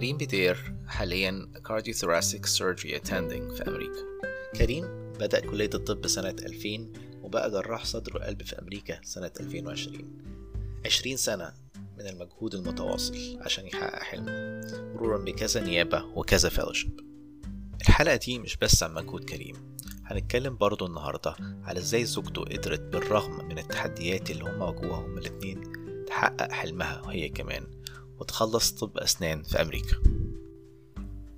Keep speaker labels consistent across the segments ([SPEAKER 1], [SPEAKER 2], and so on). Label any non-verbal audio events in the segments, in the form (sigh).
[SPEAKER 1] كريم بدير حاليا cardiothoracic surgery attending في أمريكا. كريم بدأ كلية الطب سنة 2000 وبقى جراح صدر وقلب في أمريكا سنة 2020 20 سنة من المجهود المتواصل عشان يحقق حلمه مرورا بكذا نيابة وكذا فيلوشيب الحلقة دي مش بس عن مجهود كريم هنتكلم برضه النهاردة على إزاي زوجته قدرت بالرغم من التحديات اللي هما واجهوها هما الاتنين تحقق حلمها وهي كمان. وتخلص طب أسنان في أمريكا.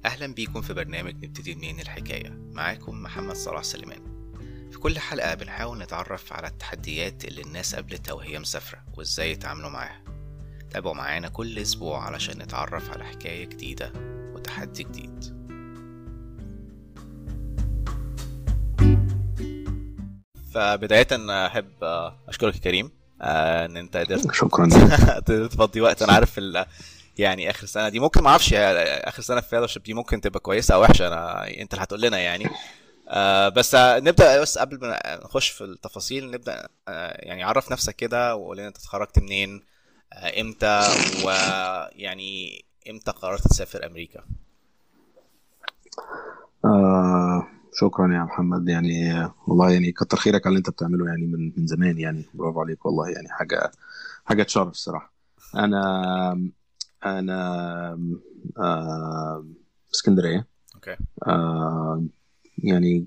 [SPEAKER 1] أهلا بيكم في برنامج نبتدي منين الحكاية. معاكم محمد صلاح سليمان. في كل حلقة بنحاول نتعرف على التحديات اللي الناس قابلتها وهي مسافرة وإزاي يتعاملوا معاها. تابعوا معانا كل أسبوع علشان نتعرف على حكاية جديدة وتحدي جديد. فبداية أحب أشكرك يا كريم. آه، إن أنت قدرت (laughs)
[SPEAKER 2] شكرا (laughs)
[SPEAKER 1] تفضي وقت. أنا عارف ال... يعني آخر سنة دي ممكن ما أعرفش آخر سنة في فيلوشيب دي ممكن تبقى كويسة أو وحشة. أنا أنت اللي هتقول لنا يعني. آه بس نبدأ بس قبل ما نخش في التفاصيل نبدأ آه يعني عرف نفسك كده وقول لنا أنت اتخرجت منين آه إمتى ويعني إمتى قررت تسافر أمريكا؟
[SPEAKER 2] آه شكرا يا محمد. يعني والله يعني كتر خيرك على اللي انت بتعمله يعني من من زمان يعني. برافو عليك والله. يعني حاجة حاجة تشرف الصراحه أنا أنا آه اسكندرية.
[SPEAKER 1] أوكي.
[SPEAKER 2] آه يعني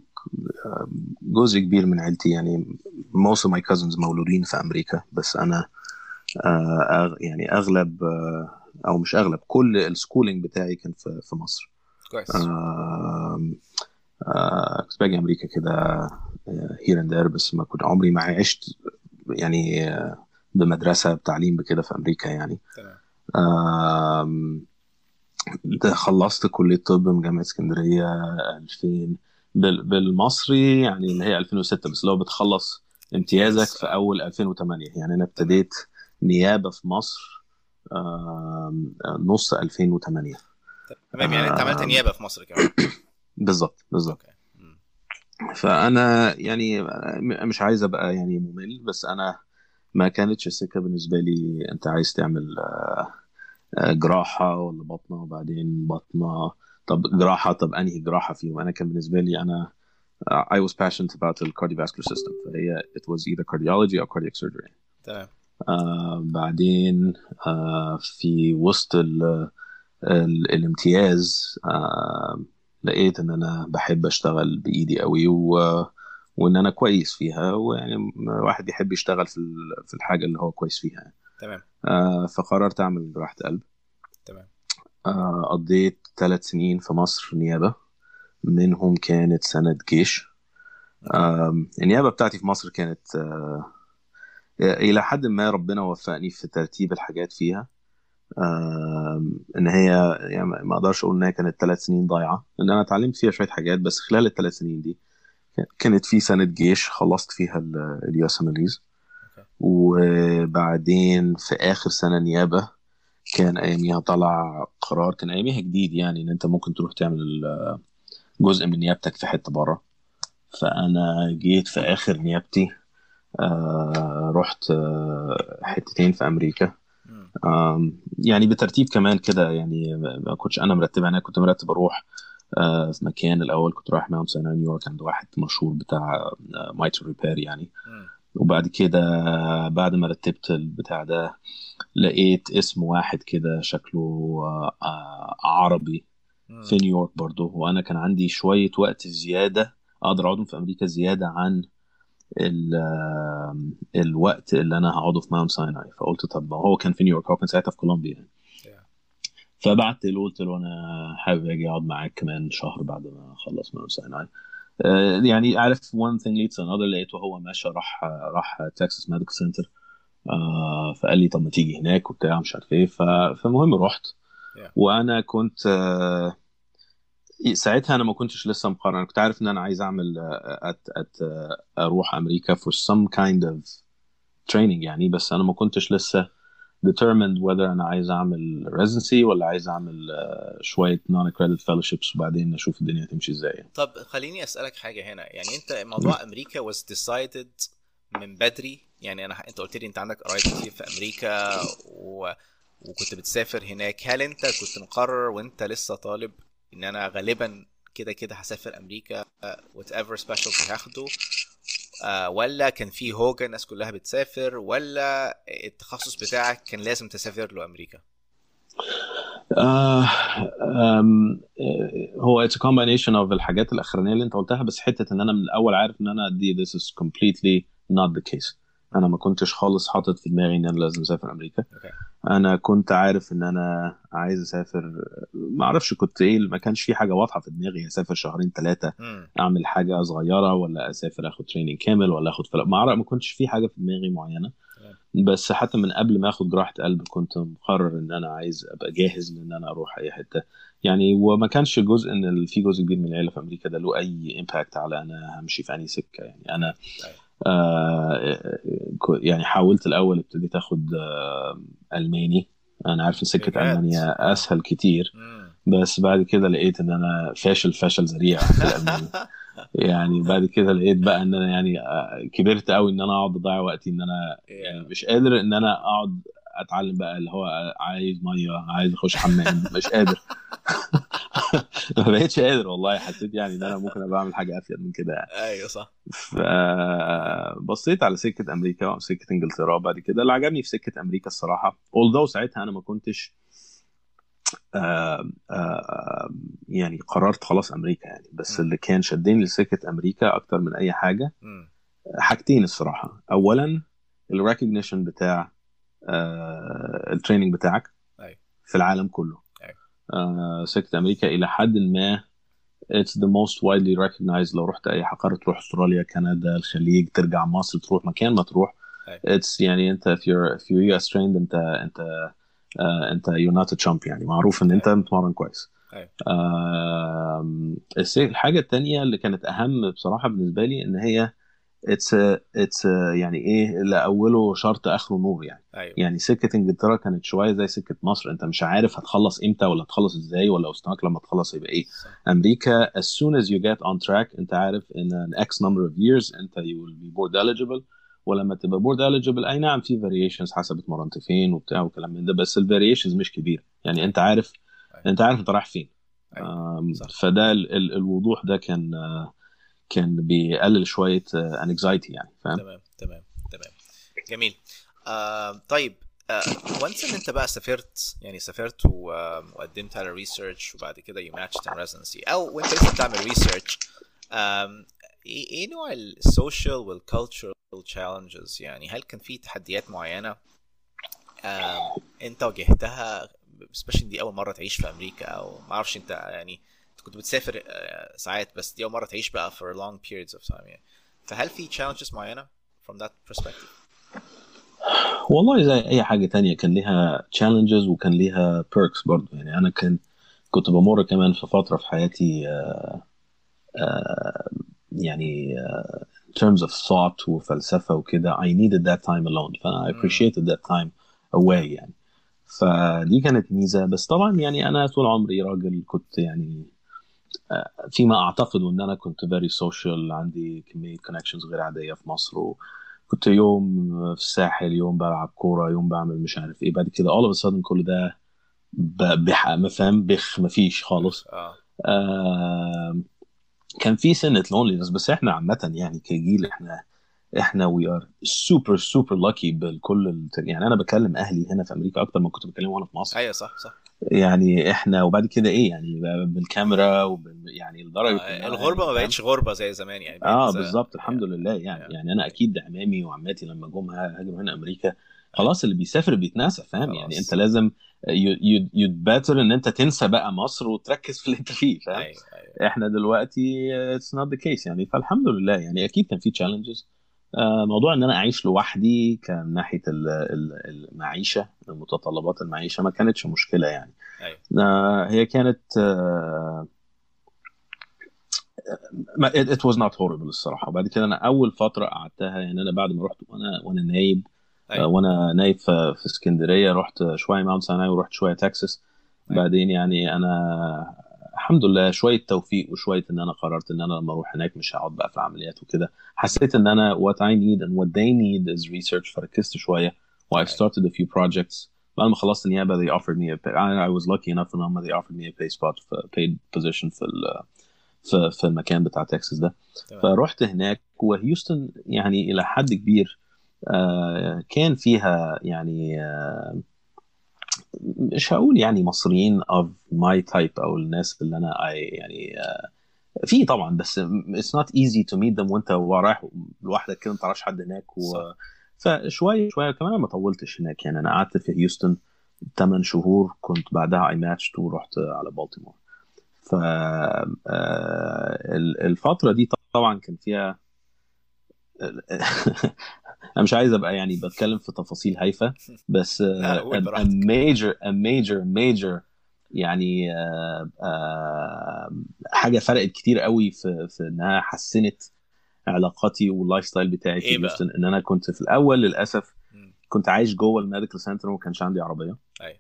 [SPEAKER 2] جزء كبير من عيلتي يعني. Most of my cousins مولودين في أمريكا. بس أنا آه يعني أغلب آه أو مش أغلب كل ال schooling بتاعي كان في في مصر.
[SPEAKER 1] كويس.
[SPEAKER 2] آه آه كنت باجي أمريكا كده here and there بس ما كنت عمري ما عشت يعني آه بمدرسة بتعليم بكده في أمريكا يعني.
[SPEAKER 1] تمام.
[SPEAKER 2] ده خلصت كلية طب من جامعة اسكندرية 2000 بال- بالمصري يعني اللي هي 2006 بس لو بتخلص امتيازك في أول 2008 يعني أنا ابتديت نيابة في مصر نص 2008
[SPEAKER 1] تمام يعني أنت عملت. نيابة في مصر كمان. (coughs)
[SPEAKER 2] بالظبط بالظبط. فأنا يعني مش عايز ابقى يعني ممل بس أنا ما كانتش السكه بالنسبة لي أنت عايز تعمل آه، آه، جراحة ولا بطنة وبعدين بطنة. طب جراحة طب أنهي جراحة فيهم؟ أنا كان بالنسبة لي أنا آه، I was passionate about the cardiovascular system. فهي it was either cardiology أو cardiac surgery.
[SPEAKER 1] تمام.
[SPEAKER 2] آه بعدين آه في وسط ال ال الامتياز آه لقيت إن أنا بحب أشتغل بإيدي قوي و وإن أنا كويس فيها ويعني الواحد يحب يشتغل في في الحاجة اللي هو كويس فيها. يعني.
[SPEAKER 1] تمام.
[SPEAKER 2] آه فقررت أعمل جراحه قلب.
[SPEAKER 1] تمام.
[SPEAKER 2] آه قضيت ثلاث سنين في مصر نيابة. منهم كانت سنة جيش. آم، النيابة بتاعتي في مصر كانت آه، إلى حد ما ربنا وفقني في ترتيب الحاجات فيها. إن هي يعني ما أقدرش أقول إن هي كانت ثلاث سنين ضايعة لأن أنا اتعلمت فيها شوية حاجات بس خلال الثلاث سنين دي كانت في سنة جيش خلصت فيها ال
[SPEAKER 1] US.
[SPEAKER 2] وبعدين في آخر سنة نيابة كان أياميها طلع قرار كان أياميها جديد يعني إن أنت ممكن تروح تعمل جزء من نيابتك في حتة بره فأنا جيت في آخر نيابتي آه رحت آه حتتين في أمريكا. يعني بترتيب كمان كده يعني ما كنتش أنا مرتبها أنا كنت مرتب أروح آه، في مكان الأول كنت رايح Mount Sinai نيويورك عند واحد مشهور بتاع mitral repair يعني. وبعد كده بعد ما رتبت البتاع ده لقيت اسم واحد كده شكله آه، آه، عربي. في نيويورك برضه وأنا كان عندي شوية وقت زيادة أقدر أقعدهم في أمريكا زيادة عن الوقت اللي أنا هقعده في Mount Sinai فقلت طب هو كان في نيويورك هو كان ساعتها في كولومبيا يعني. فبعت له قلت له أنا حابب أجي أقعد معاك كمان شهر بعد ما أخلص Mount Sinai آه، يعني عارف one thing leads to another لقيته هو ماشي راح راح Texas Medical Center فقال لي طب ما تيجي هناك وبتاع مش عارف إيه. فالمهم رحت. وأنا كنت آه، ساعتها أنا ما كنتش لسه مقرر أنا كنت عارف إن أنا عايز أعمل آه، أت أت آه، أروح أمريكا for some kind of training يعني بس أنا ما كنتش لسه determined whether أنا عايز أعمل residency ولا عايز أعمل آه، شوية non accredited fellowships وبعدين أشوف الدنيا هتمشي إزاي.
[SPEAKER 1] طب خليني أسألك حاجة هنا. يعني أنت موضوع أمريكا was decided من بدري. يعني أنا أنت قلت لي أنت عندك قرايب كتير في أمريكا و... وكنت بتسافر هناك. هل أنت كنت مقرر وأنت لسه طالب ان أنا غالبا كده كده هسافر أمريكا whatever specialty هاخده آه، ولا كان في هوجة الناس كلها بتسافر ولا التخصص بتاعك كان لازم تسافر له أمريكا؟
[SPEAKER 2] آه آه، هو it's combination of الحاجات الأخرانية اللي أنت قلتها بس حتة إن أنا من الأول عارف إن أنا دي this is completely not the case. أنا ما كنتش خالص حاطط في دماغي إن أنا لازم أسافر
[SPEAKER 1] أمريكا.
[SPEAKER 2] أنا كنت عارف إن أنا عايز أسافر ما أعرفش كنت إيه ما كانش في حاجة واضحة في دماغي أسافر شهرين
[SPEAKER 1] ثلاثة
[SPEAKER 2] أعمل حاجة صغيرة ولا أسافر آخد training كامل ولا آخد فلا ما أعرف ما كنتش في حاجة في دماغي معينة. بس حتى من قبل ما آخد جراحه قلب كنت مقرر إن أنا عايز أبقى جاهز لإن أنا أروح أي حتة. يعني وما كانش جزء إن في جزء كبير من العيلة في أمريكا ده له أي impact على أنا همشي في انهي سكة يعني. أنا كو- يعني حاولت الأول ابتديت آخد آه ألماني. أنا عارف إن
[SPEAKER 1] سكة؟
[SPEAKER 2] ألمانيا أسهل كتير. بس بعد كده لقيت إن أنا فاشل فشل ذريع في الألماني. (laughs) يعني بعد كده لقيت بقى إن أنا يعني آه، كبرت قوي إن أنا أقعد أضيع وقتي إن أنا يعني مش قادر إن أنا أقعد أتعلم بقى اللي هو عايز مية عايز أخش حمام. مش قادر. (laughs) (laughs) ما بقتش قادر والله. حسيت يعني إن أنا ممكن أبقى أعمل حاجة أفيد من كده يعني.
[SPEAKER 1] أيوه صح.
[SPEAKER 2] فبصيت على سكة أمريكا وسكه إنجلترا بعد كده. اللي عجبني في سكة أمريكا الصراحة although ساعتها أنا ما كنتش آه آه يعني قررت خلاص أمريكا يعني. بس
[SPEAKER 1] م.
[SPEAKER 2] اللي كان شدني لسكة أمريكا أكتر من أي
[SPEAKER 1] حاجة
[SPEAKER 2] حاجتين الصراحة. اولا الريكognition بتاع آه التريننج بتاعك
[SPEAKER 1] أيوة.
[SPEAKER 2] في العالم كله.
[SPEAKER 1] أيوة.
[SPEAKER 2] آه سكة أمريكا إلى حد ما it's the most widely recognized لو رحت أي قاره تروح أستراليا كندا الخليج ترجع مصر تروح مكان ما تروح
[SPEAKER 1] أيوة.
[SPEAKER 2] it's يعني أنت if you're if you're US trained أنت أنت آه أنت not a champ يعني معروف إن أنت
[SPEAKER 1] أيوة.
[SPEAKER 2] متمرن كويس
[SPEAKER 1] أيوة.
[SPEAKER 2] الس- الحاجة التانية اللي كانت أهم بصراحة بالنسبة لي إن هي it's it's يعني إيه اللي اوله شرط آخره نور يعني.
[SPEAKER 1] أيوه.
[SPEAKER 2] يعني سكة إنجلترا كانت شوية زي سكة مصر. أنت مش عارف هتخلص إمتى ولا هتخلص إزاي ولا مستواك لما تخلص يبقى إيه.
[SPEAKER 1] صح.
[SPEAKER 2] أمريكا as soon as you get on track أنت عارف إن an x number of years أنت you will be board eligible. ولما تبقى board eligible أي نعم في variations حسب اتمرنت فين وبتاع وكلام من ده بس ال variations مش كبيرة. يعني أنت عارف
[SPEAKER 1] أيوة.
[SPEAKER 2] أنت عارف أنت رايح فين.
[SPEAKER 1] أيوة.
[SPEAKER 2] فده ال- ال- الوضوح ده كان آه، كان بيقلل شوية anxiety يعني فاهم؟
[SPEAKER 1] تمام تمام تمام. جميل. آه طيب once إن أنت بقى سافرت يعني سافرت آه، وقدمت على research وبعد كده you matched in residency أو وأنت لسه بتعمل research إيه إيه نوع ال social وال cultural challenges يعني هل كان في تحديات معينة؟ أنت واجهتها؟ especially دي أول مرة تعيش في أمريكا أو ما أعرفش أنت يعني كنت بتسافر آه، ساعات بس دي أول مرة تعيش بقى for long periods of time يعني. فهل في challenges معينة from that perspective؟
[SPEAKER 2] والله زي أي حاجة تانية كان ليها challenges وكان ليها perks برضو. يعني أنا كان كنت بمر كمان في فترة في حياتي آه، آه، يعني in terms of thought وفلسفة وكده. I needed that time alone. فأنا I appreciated that time away يعني. فدي كانت ميزة. بس طبعا يعني أنا طول عمري راجل كنت يعني فيما أعتقد إن أنا كنت very social عندي كمية connections غير عادية في مصر وكنت يوم في الساحل يوم بلعب كورة يوم بعمل مش عارف إيه بعد كده all of a sudden كل ده ما فاهم؟ بخ مفيش خالص.
[SPEAKER 1] آه.
[SPEAKER 2] آه كان في سنة loneliness بس إحنا عامة يعني كجيل إحنا إحنا we are super super lucky بكل يعني أنا بكلم أهلي هنا في أمريكا أكتر ما كنت بكلمهم وأنا في مصر.
[SPEAKER 1] أيوه صح صح.
[SPEAKER 2] يعني إحنا وبعد كده إيه يعني بالكاميرا وبال يعني لدرجة
[SPEAKER 1] آه الغربة
[SPEAKER 2] يعني
[SPEAKER 1] ما؟ بقتش غربة زي زمان يعني
[SPEAKER 2] آه بالظبط الحمد لله يعني.
[SPEAKER 1] يعني.
[SPEAKER 2] يعني أنا أكيد عمامي وعماتي لما جم هاجروا هنا أمريكا خلاص اللي بيسافر بيتناسى فاهم. يعني أنت لازم you'd better إن أنت تنسى بقى مصر وتركز في اللي أنت فيه فاهم؟
[SPEAKER 1] أيوه أيوه.
[SPEAKER 2] إحنا دلوقتي it's not the case يعني. فالحمد لله يعني أكيد كان في challenges موضوع إن أنا أعيش لوحدي كان ناحية ال- ال- المعيشة متطلبات المعيشة ما كانتش مشكلة يعني.
[SPEAKER 1] أيوه.
[SPEAKER 2] آه، هي كانت آه، it was not horrible الصراحة. وبعد كده أنا أول فترة قعدتها يعني أنا بعد ما رحت وأنا وأنا نايب آه،
[SPEAKER 1] أيوه.
[SPEAKER 2] وأنا نايب في في اسكندرية رحت شوية Mount Sinai ورحت شوية تكساس
[SPEAKER 1] أيوة.
[SPEAKER 2] بعدين يعني أنا الحمد لله شوية توفيق وشوية إن أنا قررت إن أنا لما أروح هناك مش هقعد بقى في العمليات وكده. حسيت إن أنا what I need and what they need is research فركزت شوية و I started a few projects. بعد ما خلصت النيابه they offered me a pay. I, I was lucky enough إن هم they offered me a pay spot في paid position في ال في, في المكان بتاع تكساس ده. فرحت هناك وهيوستن يعني إلى حد كبير آه، كان فيها يعني آه، مش هقول يعني مصريين of my type أو الناس اللي أنا I يعني آه، في طبعا بس it's not easy to meet them وأنت رايح لوحدك كده ما تعرفش حد هناك و... فشوية شوية كمان ما طولتش هناك يعني أنا قعدت في هيوستن 8 شهور كنت بعدها اي ماتشت ورحت على بالتيمور. ف آه، ال- الفترة دي طبعا كان فيها (laughs) أنا مش عايز أبقى يعني بتكلم في تفاصيل هايفة بس a major major يعني آه، آه، حاجة فرقت كتير قوي في في إنها حسنت علاقاتي وال lifestyle بتاعي في
[SPEAKER 1] إيه بقى؟
[SPEAKER 2] هيوستن إن أنا كنت في الأول
[SPEAKER 1] للأسف.
[SPEAKER 2] كنت عايش جوه ال medical center وما كانش عندي عربية
[SPEAKER 1] أيوة.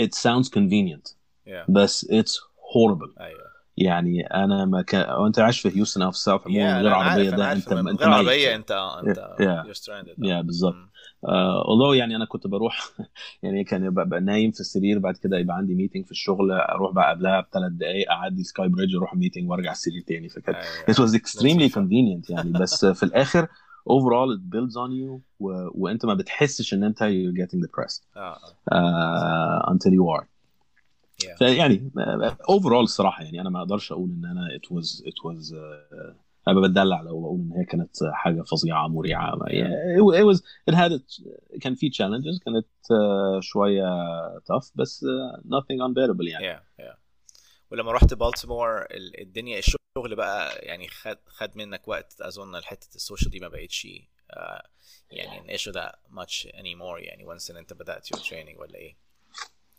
[SPEAKER 2] it sounds convenient
[SPEAKER 1] yeah.
[SPEAKER 2] بس it's horrible
[SPEAKER 1] أيوه
[SPEAKER 2] يعني أنا ما كان وأنت عايش في هيوستن أو في ال South
[SPEAKER 1] yeah,
[SPEAKER 2] عموما
[SPEAKER 1] لا،
[SPEAKER 2] غير
[SPEAKER 1] عربية
[SPEAKER 2] ده أنت
[SPEAKER 1] من
[SPEAKER 2] أنت
[SPEAKER 1] غير. عربية انت أنت
[SPEAKER 2] Yeah. Yeah, بالظبط. although يعني أنا كنت بروح (laughs) يعني كان يبقى بقى نايم في السرير بعد كده يبقى عندي meeting في الشغل أروح بقى قبلها بثلاث دقائق أعدي sky bridge أروح meeting وأرجع السرير تاني فكانت (laughs) was extremely
[SPEAKER 1] لطيفة.
[SPEAKER 2] convenient يعني (laughs) بس في الآخر overall it builds on you و... وأنت ما بتحسش إن أنت you're getting depressed
[SPEAKER 1] آه.
[SPEAKER 2] uh, until you are
[SPEAKER 1] Yeah.
[SPEAKER 2] فيعني overall الصراحه يعني أنا ما أقدرش أقول إن أنا was it was uh, أنا بدلع لو بقول إن هي كانت حاجة فظيعة مريعة يعني it was it had it, كان في challenges كانت uh, شوية tough بس uh, nothing unbearable يعني
[SPEAKER 1] yeah. yeah. ولما رحت بالتيمور ال- الدنيا الشغل بقى يعني خد خد منك وقت أظن حتة السوشيال دي ما بقتش آه، يعني an issue that much anymore يعني once إن أنت بدأت your training ولا إيه؟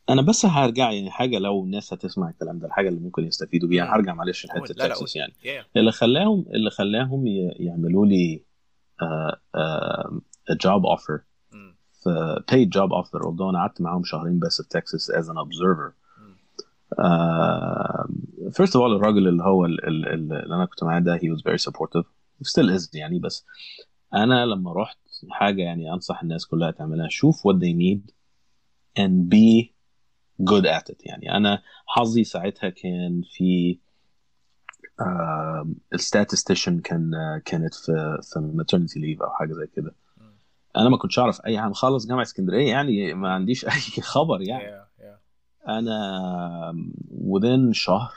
[SPEAKER 2] أنا بس هرجع يعني حاجة لو الناس هتسمع الكلام ده الحاجة اللي ممكن يستفيدوا بيها. هرجع معلش.
[SPEAKER 1] لحتة
[SPEAKER 2] تكساس يعني
[SPEAKER 1] yeah.
[SPEAKER 2] اللي خلاهم اللي خلاهم يعملوا لي offer
[SPEAKER 1] مم.
[SPEAKER 2] في paid job offer although أنا قعدت معاهم شهرين بس في تكساس as an observer first of all الراجل اللي هو ال- ال- ال- اللي أنا كنت معاه ده he was very supportive still is يعني بس أنا لما رحت حاجة يعني أنصح الناس كلها تعملها شوف what they need and be good at it يعني أنا حظي ساعتها كان في آه الستاتستيشن كان كانت في في maternity leave أو حاجة زي كده. أنا ما كنتش أعرف أي حاجة مخلص جامعة اسكندرية يعني ما عنديش (laughs) أي خبر يعني
[SPEAKER 1] yeah. yeah.
[SPEAKER 2] أنا within شهر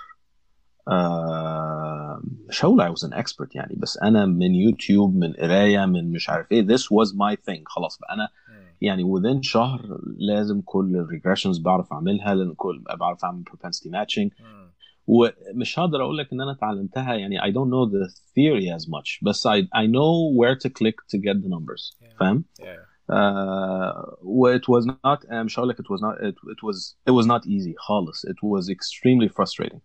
[SPEAKER 2] مش هقول I was an expert يعني بس أنا من يوتيوب من قراية من مش عارف إيه this was my thing خلاص بقى
[SPEAKER 1] أنا.
[SPEAKER 2] يعني within شهر لازم كل الريجريشنز بعرف اعملها لان كل بعرف اعمل propensity matching
[SPEAKER 1] مم.
[SPEAKER 2] ومش هقدر اقول لك ان انا اتعلمتها يعني I don't know the theory as much بس I, I know where to click to get the numbers
[SPEAKER 1] Yeah.
[SPEAKER 2] فاهم؟
[SPEAKER 1] yeah.
[SPEAKER 2] uh, it was not مش هقول لك it was not it, it was it was not easy خالص it was extremely frustrating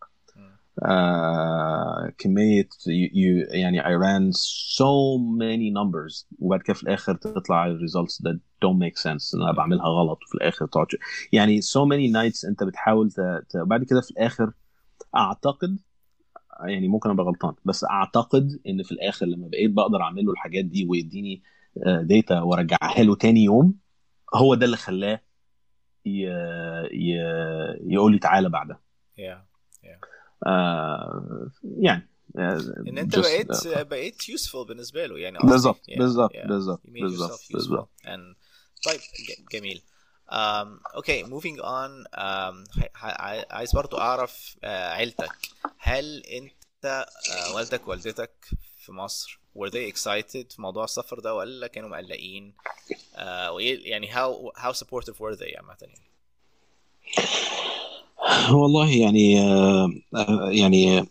[SPEAKER 2] كمية you, you, يعني I ran so many numbers وبعد كده في الآخر تطلع ال results that don't make sense أنا بعملها غلط وفي الآخر تقعد يعني so many nights أنت بتحاول ت... ت... بعد كده في الآخر أعتقد يعني ممكن أبقى غلطان بس أعتقد إن في الآخر لما بقيت بقدر اعمل له الحاجات دي ويديني داتا وأرجعها له تاني يوم هو ده اللي خلاه ي... ي... يقول لي تعالى بعدها
[SPEAKER 1] yeah.
[SPEAKER 2] آه يعني آه،
[SPEAKER 1] ان انت بقيت
[SPEAKER 2] آه،
[SPEAKER 1] بقيت useful بالنسبة له يعني قصدي.
[SPEAKER 2] بالظبط بالظبط. بالظبط بالظبط
[SPEAKER 1] طيب جميل. Okay, moving on. Um, ح- ح- عايز برضو أعرف uh, عيلتك. هل انت uh, والدك والدتك في مصر were they excited في موضوع السفر ده ولا كانوا مقلقين؟ Uh, يعني how how supportive were they عامة يعني؟
[SPEAKER 2] والله يعني آه، آه، يعني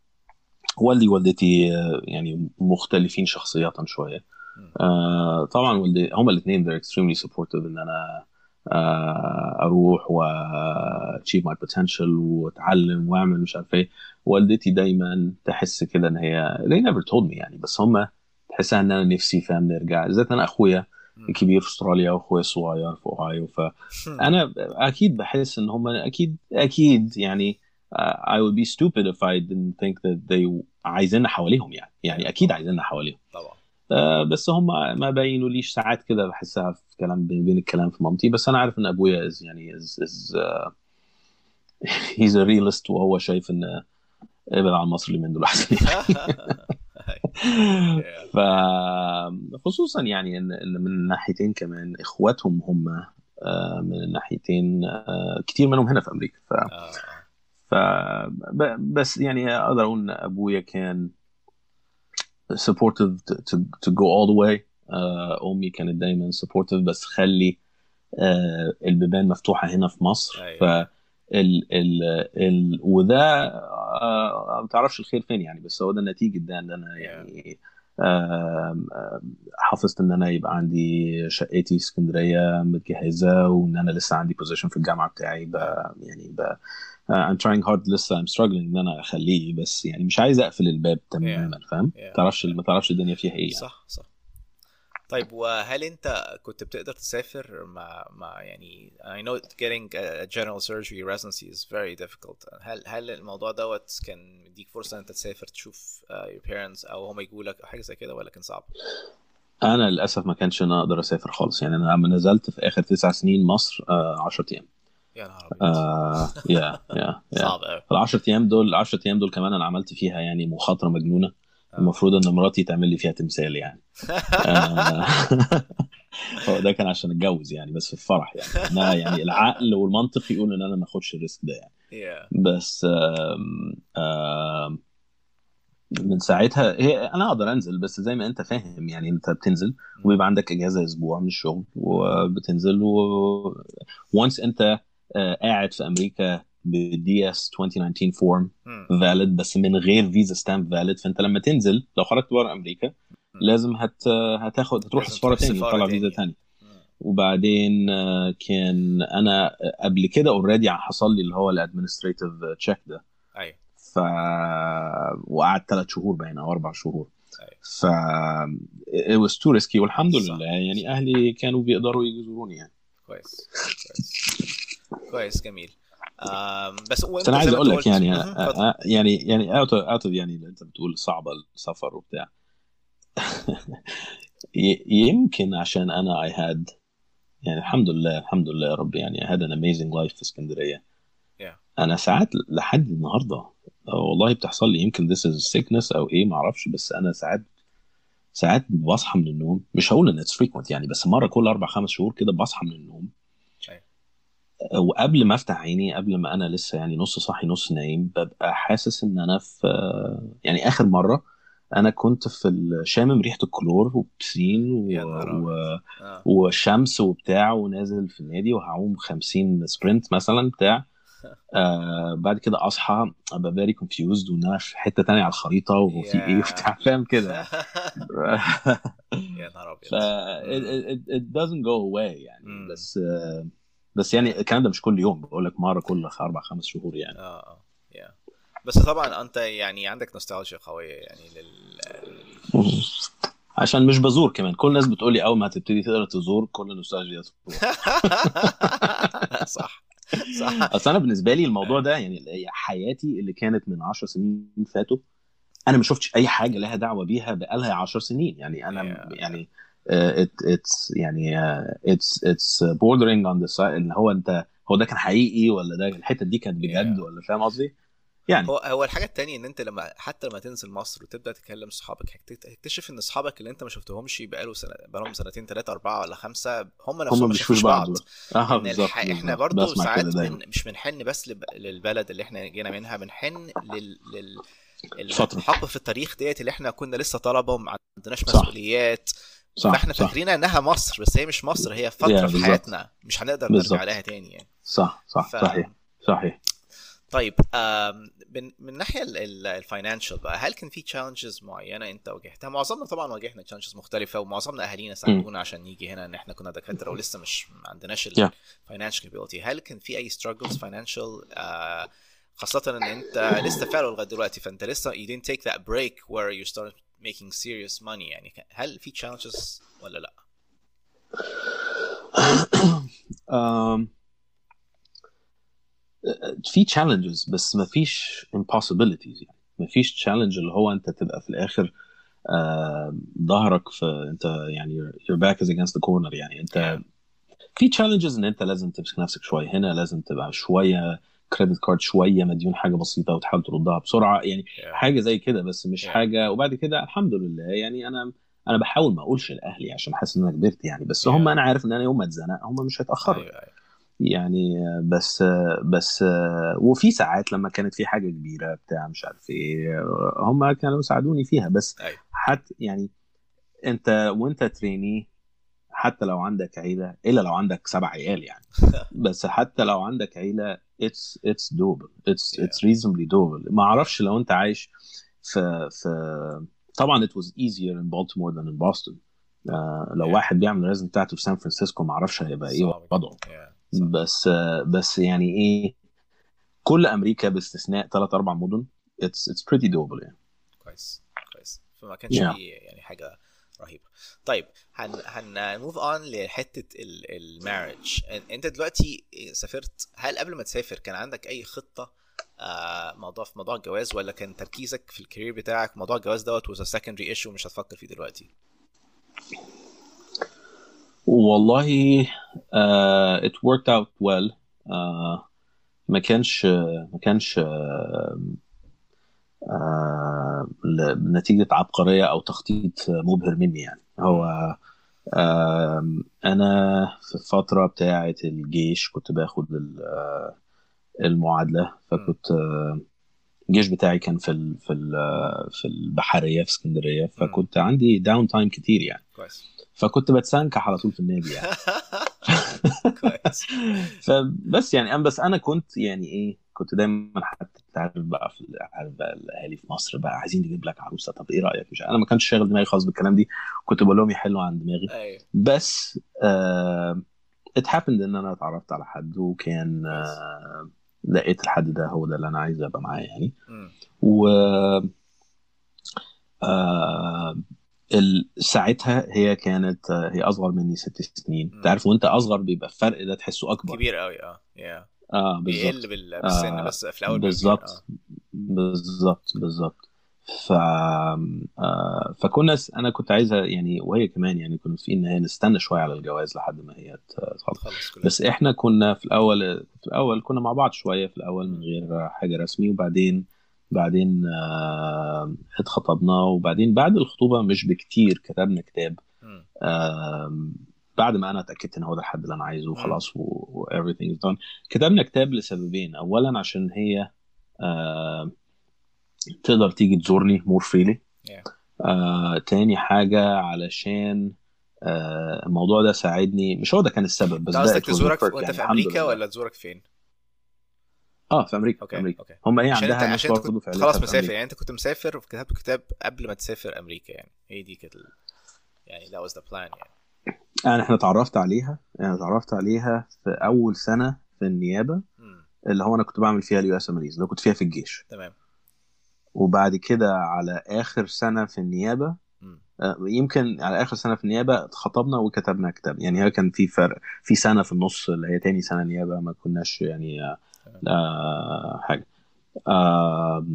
[SPEAKER 2] (clears throat) والدي ووالدتي آه، يعني مختلفين شخصيات شوية.
[SPEAKER 1] مم.
[SPEAKER 2] آه، طبعا والدي هما الاثنين they're extremely supportive إن أنا آه، أروح و achieve my potential وأتعلم وأعمل مش عارف إيه. والدتي دايما تحس كده إن هي they never told me يعني بس هما تحسها إن أنا نفسي فاهم نرجع. بالذات أنا أخويا
[SPEAKER 1] مم.
[SPEAKER 2] الكبير في أستراليا واخويا الصغير في أوهايو ف أنا أكيد بحس إن هم أكيد أكيد يعني uh, I would be stupid if I didn't think that they عايزيننا حواليهم يعني يعني أكيد عايزيننا حواليهم.
[SPEAKER 1] طبعا.
[SPEAKER 2] آه، بس هم ما بينوليش ساعات كده بحسها في كلام بين بين الكلام في مامتي بس أنا عارف إن أبويا is يعني is uh, (laughs) he's a realist وهو شايف إن ابعد عن مصر اللي من دول أحسن (laughs) (laughs) ف خصوصا يعني ان من الناحيتين كمان إخواتهم هم آه، من الناحيتين آه، كتير منهم هنا في أمريكا. ف
[SPEAKER 1] آه،
[SPEAKER 2] ف بس يعني أقدر أقول إن أبويا كان supportive to, to, to go all the way. أمي كانت دايما supportive بس خلي البيبان مفتوحة هنا في مصر.
[SPEAKER 1] أيوة.
[SPEAKER 2] ف ال ال ال وده آه، ما تعرفش الخير فين يعني بس هو ده نتيجة ده إن أنا يعني حافظت إن أنا يبقى عندي شقتي اسكندرية متجهزة وإن أنا لسه عندي بوزيشن في الجامعة بتاعي ب يعني ب uh, I'm trying hard لسه I'm struggling إن أنا أخليه بس يعني مش عايز أقفل الباب تماما فاهم؟
[SPEAKER 1] Yeah.
[SPEAKER 2] ما تعرفش ما تعرفش الدنيا فيها إيه يعني.
[SPEAKER 1] صح صح طيب وهل انت كنت بتقدر تسافر مع مع يعني I know getting a general surgery residency is very difficult. هل هل الموضوع دوت كان مديك فرصة إن انت تسافر تشوف uh, your parents أو هم يجوا لك أو حاجة زي كده ولا كان صعب؟
[SPEAKER 2] أنا للأسف ما كانش أنا أقدر أسافر خالص. يعني أنا لما نزلت في آخر تسع سنين مصر 10 أيام.
[SPEAKER 1] يا نهار أبيض.
[SPEAKER 2] آه يا يا يا
[SPEAKER 1] صعب قوي
[SPEAKER 2] ال 10 أيام دول ال 10 أيام دول كمان أنا عملت فيها يعني مخاطرة مجنونة. المفروض إن مراتي تعمل لي فيها تمثال يعني. (laughs) آه، (laughs) هو ده كان عشان أتجوز يعني بس في الفرح يعني. أنا يعني العقل والمنطق يقول إن أنا ما أخدش الريسك ده يعني.
[SPEAKER 1] Yeah.
[SPEAKER 2] بس آم، آم، من ساعتها هي أنا أقدر أنزل بس زي ما أنت فاهم يعني أنت بتنزل وبيبقى عندك إجازة أسبوع من الشغل وبتنزل و once أنت آه، قاعد في أمريكا بال DS 2019
[SPEAKER 1] form.
[SPEAKER 2] valid بس من غير فيزا stamp valid فأنت لما تنزل لو خرجت بره أمريكا لازم هت هتاخد هتروح
[SPEAKER 1] تروح
[SPEAKER 2] تاني وتطلع
[SPEAKER 1] تاني.
[SPEAKER 2] فيزا تاني. وبعدين آه، كان أنا قبل كده already حصل لي اللي هو ال administrative check ده.
[SPEAKER 1] أيوه.
[SPEAKER 2] ف وقعدت ثلاث شهور باين أو أربع شهور.
[SPEAKER 1] أيوة.
[SPEAKER 2] ف it was too risky. والحمد
[SPEAKER 1] صح.
[SPEAKER 2] لله. يعني أهلي كانوا بيقدروا يزوروني يعني.
[SPEAKER 1] كويس. كويس. كويس. جميل. بس
[SPEAKER 2] أنا عايز
[SPEAKER 1] أقول
[SPEAKER 2] لك يعني
[SPEAKER 1] مهم، اتفضل.
[SPEAKER 2] أنا يعني يعني out out يعني اللي أنت بتقول صعبة السفر وبتاع (laughs) يمكن عشان أنا I had يعني الحمد لله الحمد لله يا رب يعني had an amazing life في اسكندرية
[SPEAKER 1] Yeah.
[SPEAKER 2] أنا ساعات لحد النهارده آه، والله بتحصل لي يمكن this is sickness أو إيه معرفش بس أنا ساعات ساعات بصحى من النوم مش هقول إن it's frequent يعني بس مرة كل أربع خمس شهور كده بصحى من النوم. آه، وقبل ما افتح عيني قبل ما أنا لسه يعني نص صاحي نص نايم ببقى حاسس إن أنا في يعني آخر مرة أنا كنت في ال- شامم ريحة الكلور وبسين و...
[SPEAKER 1] يا نهار أبيض.
[SPEAKER 2] و...
[SPEAKER 1] آه.
[SPEAKER 2] وشمس وبتاع ونازل في النادي وهعوم 50 sprint مثلا بتاع (laughs) آه بعد كده أصحى أبقى very confused وإن أنا في حتة تانية على الخريطة وفي إيه
[SPEAKER 1] Yeah.
[SPEAKER 2] وبتاع فاهم كده (laughs)
[SPEAKER 1] يا نهار أبيض (laughs)
[SPEAKER 2] ف it, it, it doesn't go away يعني
[SPEAKER 1] مم.
[SPEAKER 2] بس آه بس يعني الكلام ده مش كل يوم بقول لك مرة كل أربع خمس شهور يعني.
[SPEAKER 1] آه آه يا بس طبعا أنت يعني عندك نوستالجيا قوية يعني لل (laughs)
[SPEAKER 2] عشان مش بزور كمان. كل الناس بتقول لي أول ما هتبتدي تقدر تزور كل النوستالجيا (laughs)
[SPEAKER 1] صح صح. (laughs)
[SPEAKER 2] أصل أنا بالنسبة لي الموضوع ده يعني حياتي اللي كانت من 10 سنين فاتوا أنا ما شفتش أي حاجة لها دعوة بيها بقالها 10 سنين. يعني أنا
[SPEAKER 1] Yeah.
[SPEAKER 2] يعني it's يعني it's it's bordering on the side اللي هو انت هو ده كان حقيقي ولا ده الحتة دي كانت بجد
[SPEAKER 1] Yeah.
[SPEAKER 2] ولا فاهم قصدي؟ يعني
[SPEAKER 1] هو هو الحاجة التانية إن أنت لما حتى لما تنزل مصر وتبدأ تكلم صحابك هتكت- هتكتشف إن اصحابك اللي أنت ما شفتهمش بقاله سنة بقالهم سنتين ثلاثة أربعة ولا خمسة هم
[SPEAKER 2] هم
[SPEAKER 1] نفسهم
[SPEAKER 2] ما بيشوفوش بعض
[SPEAKER 1] بعض
[SPEAKER 2] آه
[SPEAKER 1] إن
[SPEAKER 2] بالظبط
[SPEAKER 1] الح...
[SPEAKER 2] إحنا.
[SPEAKER 1] برضو ساعات بن... مش بنحن بس لب... للبلد اللي إحنا جينا منها بنحن لل... لل... الحقبه في التاريخ ديت اللي إحنا كنا لسه طلبة ما عندناش. مسؤوليات
[SPEAKER 2] صح
[SPEAKER 1] فاحنا
[SPEAKER 2] صح.
[SPEAKER 1] فاكرين انها مصر بس هي مش مصر هي
[SPEAKER 2] Yeah,
[SPEAKER 1] فتره في
[SPEAKER 2] بالظبط.
[SPEAKER 1] حياتنا. مش هنقدر
[SPEAKER 2] بالظبط.
[SPEAKER 1] نرجع لها تاني يعني.
[SPEAKER 2] صح صح.
[SPEAKER 1] ف...
[SPEAKER 2] صحيح صحيح.
[SPEAKER 1] طيب من من الناحيه ال financial بقى هل كان في challenges معينة انت واجهتها؟ معظمنا طبعا واجهنا challenges مختلفة ومعظمنا أهالينا ساعدونا عشان نيجي هنا إن إحنا كنا دكاترة ولسه مش ما عندناش
[SPEAKER 2] Yeah.
[SPEAKER 1] ال financial capability هل كان في أي struggles financial خاصة إن أنت لسه فعلا لغاية دلوقتي فأنت لسه you didn't take that break where you started making serious money يعني هل في challenges ولا لأ؟ (coughs)
[SPEAKER 2] um, في challenges بس ما فيش impossibilities يعني ما فيش challenge اللي هو أنت تبقى في الآخر ظهرك في أنت يعني your back is against the corner يعني
[SPEAKER 1] أنت.
[SPEAKER 2] في challenges إن أنت لازم تمسك نفسك شوية هنا لازم تبقى شوية كريدت كارد شوية مديون حاجة بسيطة وتحاول تردها بسرعة يعني
[SPEAKER 1] Yeah.
[SPEAKER 2] حاجة زي كده بس مش
[SPEAKER 1] Yeah.
[SPEAKER 2] حاجة وبعد كده الحمد لله يعني أنا أنا بحاول ما أقولش لأهلي عشان حاسس إن أنا كبرت يعني بس
[SPEAKER 1] Yeah.
[SPEAKER 2] هم أنا عارف إن أنا يوم ما اتزنق هم مش هيتأخروا
[SPEAKER 1] أيوه أيوه
[SPEAKER 2] يعني آه، بس بس وفي ساعات لما كانت في حاجة كبيرة بتاع مش عارف إيه هم كانوا يساعدوني فيها بس
[SPEAKER 1] أيوه
[SPEAKER 2] حتى يعني أنت وأنت trainee حتى لو عندك عيلة إلا لو عندك سبع عيال يعني. (laughs) بس حتى لو عندك عيلة it's it's doable
[SPEAKER 1] it's.
[SPEAKER 2] it's reasonably doable ما أعرفش لو أنت عايش في في طبعا was easier in Baltimore than in Boston. آه لو
[SPEAKER 1] Yeah.
[SPEAKER 2] واحد بيعمل ال residency بتاعته في سان فرانسيسكو ما أعرفش هيبقى
[SPEAKER 1] إيه
[SPEAKER 2] وضعه.
[SPEAKER 1] Yeah.
[SPEAKER 2] بس بس يعني إيه كل أمريكا باستثناء ثلاث أربع مدن it's it's pretty doable يعني.
[SPEAKER 1] كويس كويس. فما كانش
[SPEAKER 2] Yeah.
[SPEAKER 1] يعني حاجة رهيبة. طيب هن هن move on لحتة ال marriage أنت دلوقتي سافرت هل قبل ما تسافر كان عندك أي خطة آه موضوع في موضوع الجواز ولا كان تركيزك في ال career بتاعك موضوع الجواز دوت was secondary issue مش هتفكر فيه دلوقتي؟
[SPEAKER 2] والله worked out well. uh, ما كانش ما كانش uh, uh, نتيجة عبقرية أو تخطيط مبهر مني يعني. هو uh, أنا في الفترة بتاعة الجيش كنت باخد ال- uh, المعادلة فكنت الجيش بتاعي كان في ال في ال في البحرية في اسكندرية فكنت عندي down time كتير يعني.
[SPEAKER 1] كويس.
[SPEAKER 2] فكنت بتسنكح على طول في النادي يعني. (laughs)
[SPEAKER 1] كويس. (laughs)
[SPEAKER 2] فبس يعني أنا بس أنا كنت يعني إيه كنت دايما حتى عارف بقى في عارف بقى الأهالي في مصر بقى عايزين نجيب لك عروسة. طب إيه رأيك؟ مش أنا ما كانش شاغل دماغي خالص بالكلام دي. كنت بقول لهم يحلوا عن دماغي.
[SPEAKER 1] أيوه.
[SPEAKER 2] بس آه it happened إن أنا اتعرفت على حد وكان آه لقيت الحد ده هو ده اللي أنا عايز أبقى معاه يعني. و آه ال- ساعتها هي كانت آه، هي أصغر مني ست سنين. انت عارف وأنت أصغر بيبقى الفرق ده تحسه أكبر.
[SPEAKER 1] كبير قوي آه يا
[SPEAKER 2] آه
[SPEAKER 1] بيقل
[SPEAKER 2] بالظبط.
[SPEAKER 1] بال- بالسن
[SPEAKER 2] آه،
[SPEAKER 1] بس في الأول
[SPEAKER 2] بالظبط.
[SPEAKER 1] كبير،
[SPEAKER 2] بالظبط بالظبط. ف آه فكنا س- أنا كنت عايزه يعني وهي كمان يعني كنا في إن هي نستنى شوية على الجواز لحد ما هي تخلص. بس إحنا كنا في الأول في الأول كنا مع بعض شوية في الأول من غير حاجة رسمي وبعدين بعدين آه اتخطبنا وبعدين بعد الخطوبة مش بكتير كتبنا كتاب. بعد ما أنا اتأكدت إن هو ده الحد اللي أنا عايزه. وخلاص و و- everything is done كتبنا كتاب لسببين اولا عشان هي آم، تقدر تيجي تزورني مور فريلي
[SPEAKER 1] Yeah.
[SPEAKER 2] آه، تاني حاجة علشان آه، الموضوع ده ساعدني مش هو ده كان السبب بس
[SPEAKER 1] قصدك تزورك وانت
[SPEAKER 2] يعني
[SPEAKER 1] في
[SPEAKER 2] أمريكا.
[SPEAKER 1] ولا تزورك فين؟
[SPEAKER 2] آه في أمريكا
[SPEAKER 1] okay
[SPEAKER 2] في أمريكا
[SPEAKER 1] okay
[SPEAKER 2] هم
[SPEAKER 1] إيه
[SPEAKER 2] عندها برضه
[SPEAKER 1] كنت
[SPEAKER 2] في
[SPEAKER 1] خلاص مسافر. يعني أنت كنت مسافر وكتبت كتاب قبل ما تسافر أمريكا يعني هي دي كانت ال... يعني that was the plan يعني
[SPEAKER 2] يعني إحنا اتعرفت عليها أنا اتعرفت عليها في أول سنة في
[SPEAKER 1] النيابة.
[SPEAKER 2] اللي هو أنا كنت بعمل فيها ال USMLEs اللي كنت فيها في الجيش.
[SPEAKER 1] تمام.
[SPEAKER 2] وبعد كده على آخر سنة في
[SPEAKER 1] النيابة.
[SPEAKER 2] آه، يمكن على آخر سنة في النيابة اتخطبنا وكتبنا كتاب. يعني هي كان في فرق في سنة في النص اللي هي تاني سنة نيابة ما كناش يعني آه، آه حاجة. آه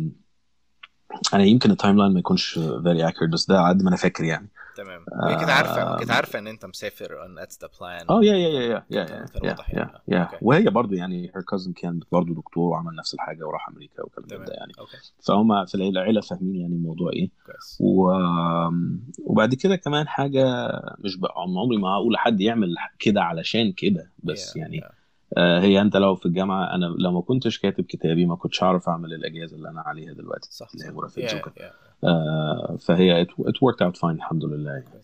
[SPEAKER 2] أنا يمكن ال timeline ما يكونش very accurate بس ده على قد ما أنا فاكر يعني.
[SPEAKER 1] تمام. وهي كانت عارفه. كانت عارفة إن أنت مسافر and that's the plan.
[SPEAKER 2] آه يا يا يا يا يا يا. وهي برضو يعني her cousin كان برضو دكتور وعمل نفس الحاجة وراح أمريكا
[SPEAKER 1] تمام
[SPEAKER 2] ده يعني. فهم في العيله فاهمين يعني الموضوع
[SPEAKER 1] إيه.
[SPEAKER 2] و... وبعد كده كمان حاجة مش بقى عمري ما هقول لحد يعمل كده علشان كده بس
[SPEAKER 1] Yeah,
[SPEAKER 2] يعني
[SPEAKER 1] yeah.
[SPEAKER 2] آه هي أنت لو في الجامعة أنا لو ما كنتش كاتب كتابي ما كنتش هعرف أعمل الأجازة اللي أنا عليها دلوقتي.
[SPEAKER 1] صح
[SPEAKER 2] اللي هي
[SPEAKER 1] Yeah, yeah.
[SPEAKER 2] آه فهي it worked out fine الحمد لله يعني.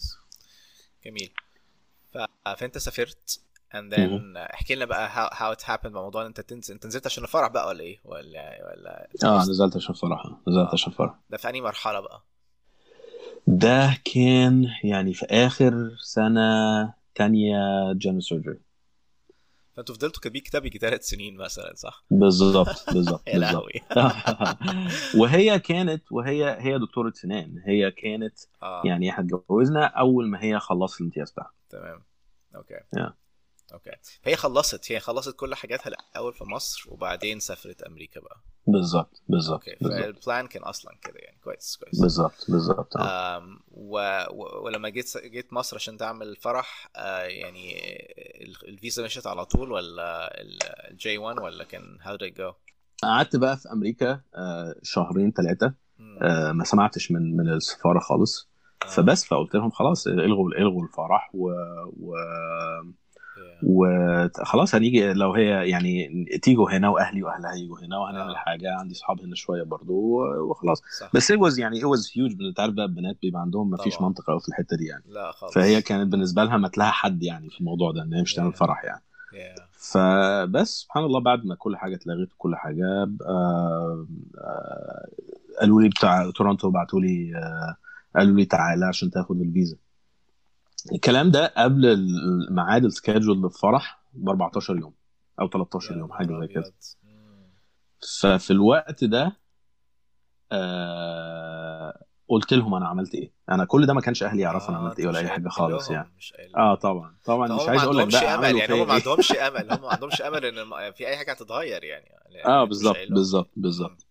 [SPEAKER 1] جميل. فأنت سافرت and then احكي لنا بقى how, how it happened أنت تنزل. أنت نزلت عشان الفرح بقى ولا إيه؟ ولا ولا؟
[SPEAKER 2] آه نزلت عشان فرح نزلت
[SPEAKER 1] آه.
[SPEAKER 2] عشان فرح
[SPEAKER 1] ده في أنهي مرحلة بقى؟
[SPEAKER 2] ده كان يعني في آخر سنة تانية general surgery
[SPEAKER 1] فأنتوا فضلتوا كاتبين كتاب يجي ثلاث سنين مثلا صح؟
[SPEAKER 2] بالظبط (laughs) بالظبط بالظبط. (laughs) وهي كانت وهي هي دكتورة سنان. هي كانت
[SPEAKER 1] آه.
[SPEAKER 2] يعني إحنا اتجوزنا أول ما هي خلصت الامتياز بتاعها.
[SPEAKER 1] تمام. okay.
[SPEAKER 2] Yeah.
[SPEAKER 1] okay. فهي خلصت هي خلصت كل حاجاتها الأول في مصر وبعدين سافرت أمريكا بقى.
[SPEAKER 2] بالظبط بالظبط فال
[SPEAKER 1] plan كان أصلا كده يعني. كويس كويس.
[SPEAKER 2] بالظبط بالظبط. آه.
[SPEAKER 1] آم، و... و... ولما جيت جيت مصر عشان تعمل فرح آه يعني ال- الفيزا مشيت على طول ولا الجي 1 ولا كان did it go؟
[SPEAKER 2] قعدت بقى في أمريكا آه، شهرين
[SPEAKER 1] ثلاثة.
[SPEAKER 2] آه، ما سمعتش من من السفارة خالص.
[SPEAKER 1] آه،
[SPEAKER 2] فبس فقلت لهم خلاص إلغوا إلغوا الفرح و, و... وخلاص هنيجي لو هي يعني تيجوا هنا وأهلي وأهلها يجوا هنا وهنعمل
[SPEAKER 1] آه.
[SPEAKER 2] حاجة عندي اصحاب هنا شوية برضو وخلاص
[SPEAKER 1] صح
[SPEAKER 2] بس it يعني it was huge أنت عارف بقى البنات بيبقى عندهم ما فيش. منطق قوي في الحتة دي يعني
[SPEAKER 1] لا خالص
[SPEAKER 2] فهي كانت بالنسبة لها ما لها حد يعني في الموضوع ده إن هي مش تعمل
[SPEAKER 1] Yeah.
[SPEAKER 2] فرح يعني
[SPEAKER 1] yeah.
[SPEAKER 2] فبس سبحان الله بعد ما كل حاجة اتلغت وكل حاجة آه، آه، قالوا لي بتاع تورونتو بعتوا لي آه، قالوا لي تعالى عشان تاخد الفيزا الكلام ده قبل الميعاد السكادجول للفرح ب 14 يوم أو 13
[SPEAKER 1] يا
[SPEAKER 2] يوم
[SPEAKER 1] حاجة
[SPEAKER 2] زي كده. ففي الوقت ده آه قلت لهم أنا عملت إيه. أنا كل ده ما كانش أهلي يعرفوا أنا
[SPEAKER 1] آه،
[SPEAKER 2] عملت إيه ولا أي
[SPEAKER 1] حاجة
[SPEAKER 2] خالص يعني. آه طبعا. طبعا مش عايز أقول لك بقى أمل
[SPEAKER 1] يعني هم ما
[SPEAKER 2] إيه؟
[SPEAKER 1] عندهمش (laughs) أمل هم ما عندهمش أمل إن في أي حاجة هتتغير يعني يعني آه
[SPEAKER 2] بالظبط. بالظبط بالظبط.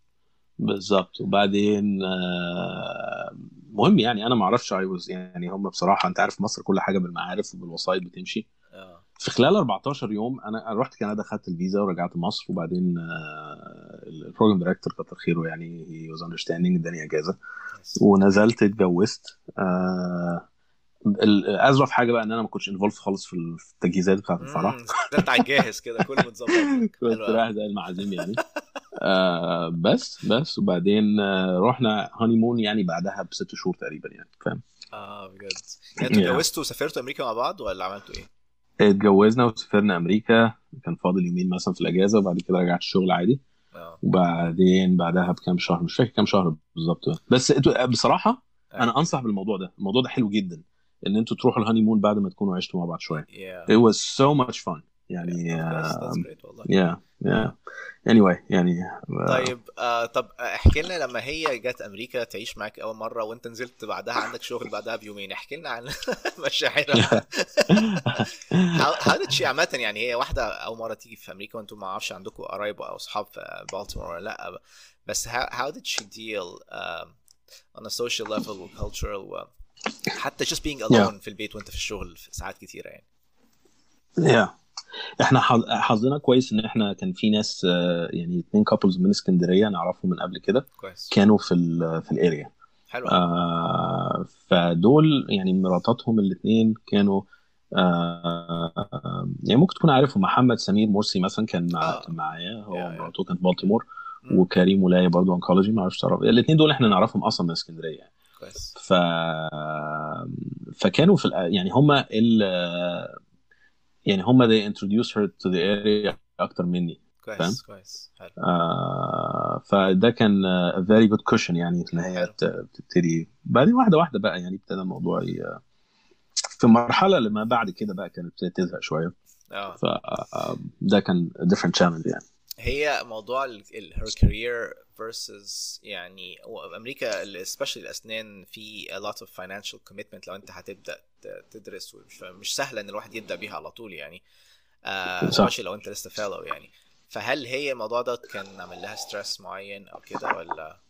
[SPEAKER 2] بالظبط. وبعدين آه، مهم يعني أنا ما أعرفش was يعني هم بصراحة أنت عارف مصر كل حاجة بالمعارف وبالوسائط بتمشي.
[SPEAKER 1] آه.
[SPEAKER 2] في خلال 14 يوم أنا رحت كندا خدت الفيزا ورجعت مصر وبعدين آه، ال program director كتر خيره يعني هي was understanding اداني اجازه. ونزلت اتجوزت آه، اظرف حاجة بقى إن أنا ما كنتش انفولف خالص في التجهيزات بتاعت الفرح.
[SPEAKER 1] مم، أنت الجاهز كده كله متظبط. (laughs)
[SPEAKER 2] كنت. رايح زي المعازيم يعني. آه بس بس. وبعدين آه رحنا هاني مون يعني بعدها بست شهور تقريبا يعني فاهم؟
[SPEAKER 1] آه بجد. يعني
[SPEAKER 2] أنتوا.
[SPEAKER 1] اتجوزتوا وسافرتوا أمريكا مع بعض ولا عملتوا إيه؟
[SPEAKER 2] اتجوزنا وسافرنا أمريكا. كان فاضل يومين مثلا في الأجازة وبعد كده رجعت الشغل عادي.
[SPEAKER 1] آه.
[SPEAKER 2] وبعدين بعدها بكام شهر مش فاكر كام شهر بالظبط. بس
[SPEAKER 1] بصراحة.
[SPEAKER 2] أنا أنصح بالموضوع ده. الموضوع ده حلو جدا. إن أنتوا تروحوا الهاني مون بعد ما تكونوا عشتوا مع بعض شوية.
[SPEAKER 1] Yeah.
[SPEAKER 2] it was so much fun. يعني
[SPEAKER 1] والله.
[SPEAKER 2] yeah yeah. Anyway يعني آه،
[SPEAKER 1] طيب آه طب احكي لنا لما هي جت أمريكا تعيش معاك أول مرة وأنت نزلت بعدها عندك شغل بعدها بيومين. احكي لنا عن (laughs) مشاعرها. (laughs) How, did she عامة يعني هي واحدة أول مرة تيجي في أمريكا وأنتم ما أعرفش عندكم قرايب أو أصحاب في بالتيمور ولا لأ. بس how, how did she deal um, on a social level cultural حتى just being alone في البيت وانت في الشغل في ساعات كتيرة يعني
[SPEAKER 2] yeah. إحنا حظ- حظنا كويس إن إحنا كان في ناس آه، يعني اتنين couples من اسكندرية نعرفهم من قبل كده
[SPEAKER 1] كويس
[SPEAKER 2] كانوا في ال في ال area
[SPEAKER 1] حلو
[SPEAKER 2] آه فدول يعني مراتاتهم الاثنين كانوا آه يعني ممكن تكون عارفهم محمد سمير مرسي مثلا كان مع
[SPEAKER 1] آه.
[SPEAKER 2] معايا هو
[SPEAKER 1] yeah.
[SPEAKER 2] مراته كانت بالتيمور. وكريم ولاية برضه oncology ما أعرفش تعرف الاثنين دول إحنا نعرفهم أصلا من اسكندرية يعني.
[SPEAKER 1] كويس
[SPEAKER 2] ف فكانوا في يعني هم ال يعني هم they introduced her to the area أكتر مني
[SPEAKER 1] كويس كويس حلو.
[SPEAKER 2] آه فده كان آه، a very good cushion يعني إن هي تبتدي. بعدين واحدة واحدة بقى يعني ابتدى الموضوع في مرحلة لما بعد كده بقى كانت تزهق شوية.
[SPEAKER 1] آه.
[SPEAKER 2] فده كان different challenge يعني.
[SPEAKER 1] هي موضوع her career versus يعني أمريكا especially الأسنان في a lot of financial commitment لو أنت هتبدأ تدرس ومش مش سهله إن الواحد يبدأ بيها على طول يعني. especially لو أنت لسه فالو يعني. فهل هي الموضوع ده كان عامل لها ستريس معين أو كده ولا؟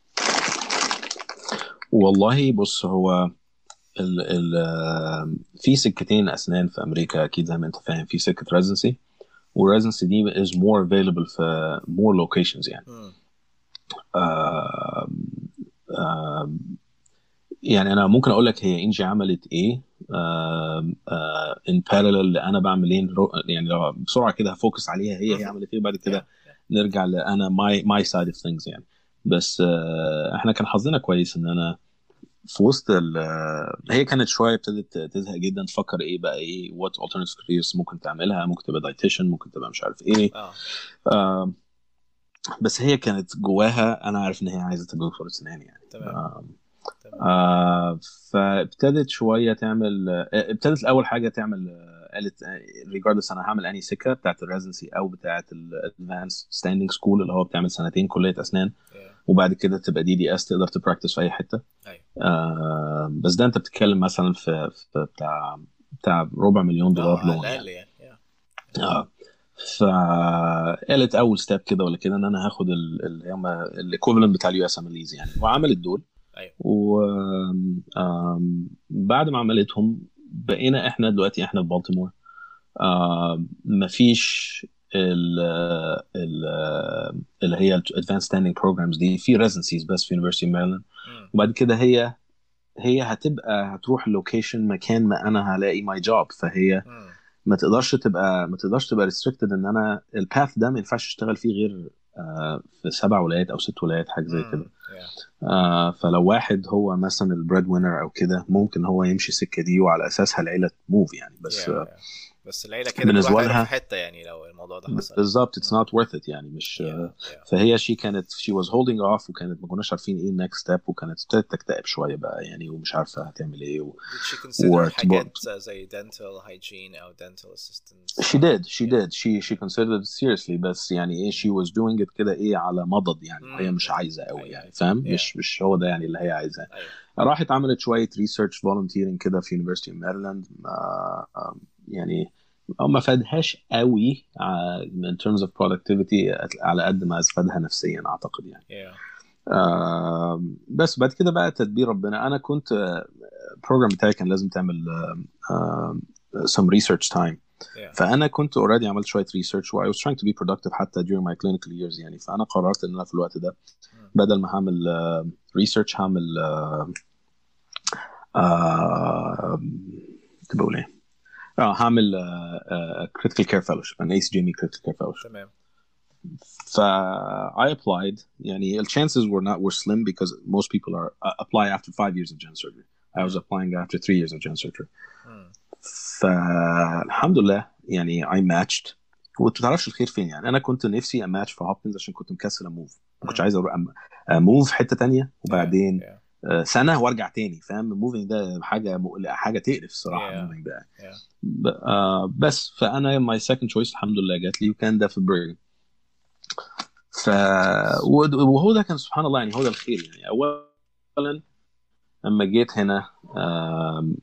[SPEAKER 2] والله بص هو ال ال في سكتين أسنان في أمريكا أكيد زي ما أنت فاهم في سكة residency وال residency دي is more available في more locations يعني. آه آه يعني أنا ممكن أقول لك هي إنجي عملت إيه in parallel اللي أنا بعمل إيه يعني لو بسرعة كده ه focus عليها هي هي. عملت إيه وبعد كده
[SPEAKER 1] Yeah.
[SPEAKER 2] نرجع لأنا my my side of things يعني بس آه إحنا كان حظنا كويس إن أنا في وسط ال- آه، هي كانت شوية ابتدت تزهق جدا تفكر إيه بقى إيه what alternative careers ممكن تعملها؟ ممكن تبقى dietitian ممكن تبقى مش عارف إيه.
[SPEAKER 1] آه.
[SPEAKER 2] آه بس هي كانت جواها أنا عارف إن هي عايزة تبقى دكتور اسنان يعني.
[SPEAKER 1] تمام.
[SPEAKER 2] آه آه فابتدت شوية تعمل آه، ابتدت الأول حاجة تعمل آه، قالت regardless أنا هعمل اني سكة بتاعت ال residency أو بتاعت ال advanced standing school اللي هو بتعمل سنتين كلية أسنان.
[SPEAKER 1] Yeah.
[SPEAKER 2] وبعد كده تبقى DDS تقدر ت practice في أي حتة.
[SPEAKER 1] أيوه.
[SPEAKER 2] آه بس ده أنت بتتكلم مثلا في, في بتاع بتاع ربع مليون دولار
[SPEAKER 1] آه
[SPEAKER 2] loan
[SPEAKER 1] على
[SPEAKER 2] يعني
[SPEAKER 1] الأقل يعني yeah.
[SPEAKER 2] آه فقالت أول step كده ولا كده إن أنا هاخد ال- اللي هم ال equivalent بتاع ال USM يعني. وعملت دول.
[SPEAKER 1] أيوة.
[SPEAKER 2] وبعد ما عملتهم بقينا إحنا دلوقتي إحنا في بالتيمور. آم، مفيش اللي هي ال advanced standing programs دي في residencies بس في University Maryland
[SPEAKER 1] مم.
[SPEAKER 2] وبعد كده هي هي هتبقى هتروح ال location مكان ما أنا هلاقي my job فهي. ما تقدرش تبقى ما تقدرش تبقى restricted إن أنا ال path ده ما ينفعش أشتغل فيه غير آه، في سبع ولايات أو ست ولايات حاجة زي كده. آه، فلو واحد هو مثلا ال breadwinner أو كده ممكن هو يمشي السكه دي وعلى اساسها العيله ت move يعني بس
[SPEAKER 1] Yeah, yeah. بس العيلة كده
[SPEAKER 2] لها-
[SPEAKER 1] في حتة يعني لو الموضوع ده حصل
[SPEAKER 2] بالظبط it's not worth it يعني مش
[SPEAKER 1] Yeah, yeah.
[SPEAKER 2] فهي she كانت she was holding off وكانت ما كناش عارفين إيه ال next step وكانت ابتدت تكتئب شوية بقى يعني ومش عارفة هتعمل إيه و... وارتباط.
[SPEAKER 1] حاجات زي dental hygiene أو dental assistance
[SPEAKER 2] she did she
[SPEAKER 1] Yeah.
[SPEAKER 2] did she she considered it seriously بس يعني إيه she was doing it كده إيه على مضض يعني وهي
[SPEAKER 1] مم.
[SPEAKER 2] مش عايزة قوي
[SPEAKER 1] أيوة.
[SPEAKER 2] يعني فاهم
[SPEAKER 1] Yeah.
[SPEAKER 2] مش مش هو ده يعني اللي هي عايزاه
[SPEAKER 1] أيوه
[SPEAKER 2] راحت عملت شوية research ف volunteering كده في University of Maryland يعني ما فادهاش قوي in terms of productivity على قد ما فادها نفسيا أعتقد يعني
[SPEAKER 1] yeah.
[SPEAKER 2] آه، بس بعد كده بقى تدبير ربنا أنا كنت ال program بتاعي كان لازم تعمل آه، آه، some research time
[SPEAKER 1] Yeah.
[SPEAKER 2] فأنا كنت already عملت شوية research و I was trying to be productive حتى during my clinical years يعني فأنا قررت إن أنا في الوقت ده بدل ما هعمل research هعمل آه، آه، كنت بقول إيه؟ آه هعمل كريتيكال كير فellowship an ACJME critical care fellowship
[SPEAKER 1] تمام
[SPEAKER 2] ف I applied يعني the chances were not were slim because most people are uh, apply after five years of general surgery I was applying after three years of general surgery. فالحمد لله يعني I matched وانت تعرفش الخير فين يعني أنا كنت نفسي اماتش في هوبكنز عشان كنت مكسل ا move ما كنتش. عايز أروح ا move حتة تانية وبعدين
[SPEAKER 1] Yeah,
[SPEAKER 2] آه، سنة وارجع تاني فاهم؟ ال moving ده حاجة مقلقه حاجة تقرف الصراحة
[SPEAKER 1] Yeah.
[SPEAKER 2] ال moving ده.
[SPEAKER 1] Yeah.
[SPEAKER 2] ب- آه، بس فأنا my second choice الحمد لله جات لي وكان ده في بريغن ف وهو ده كان سبحان الله يعني هو ده الخير يعني. اولا لما جيت هنا um,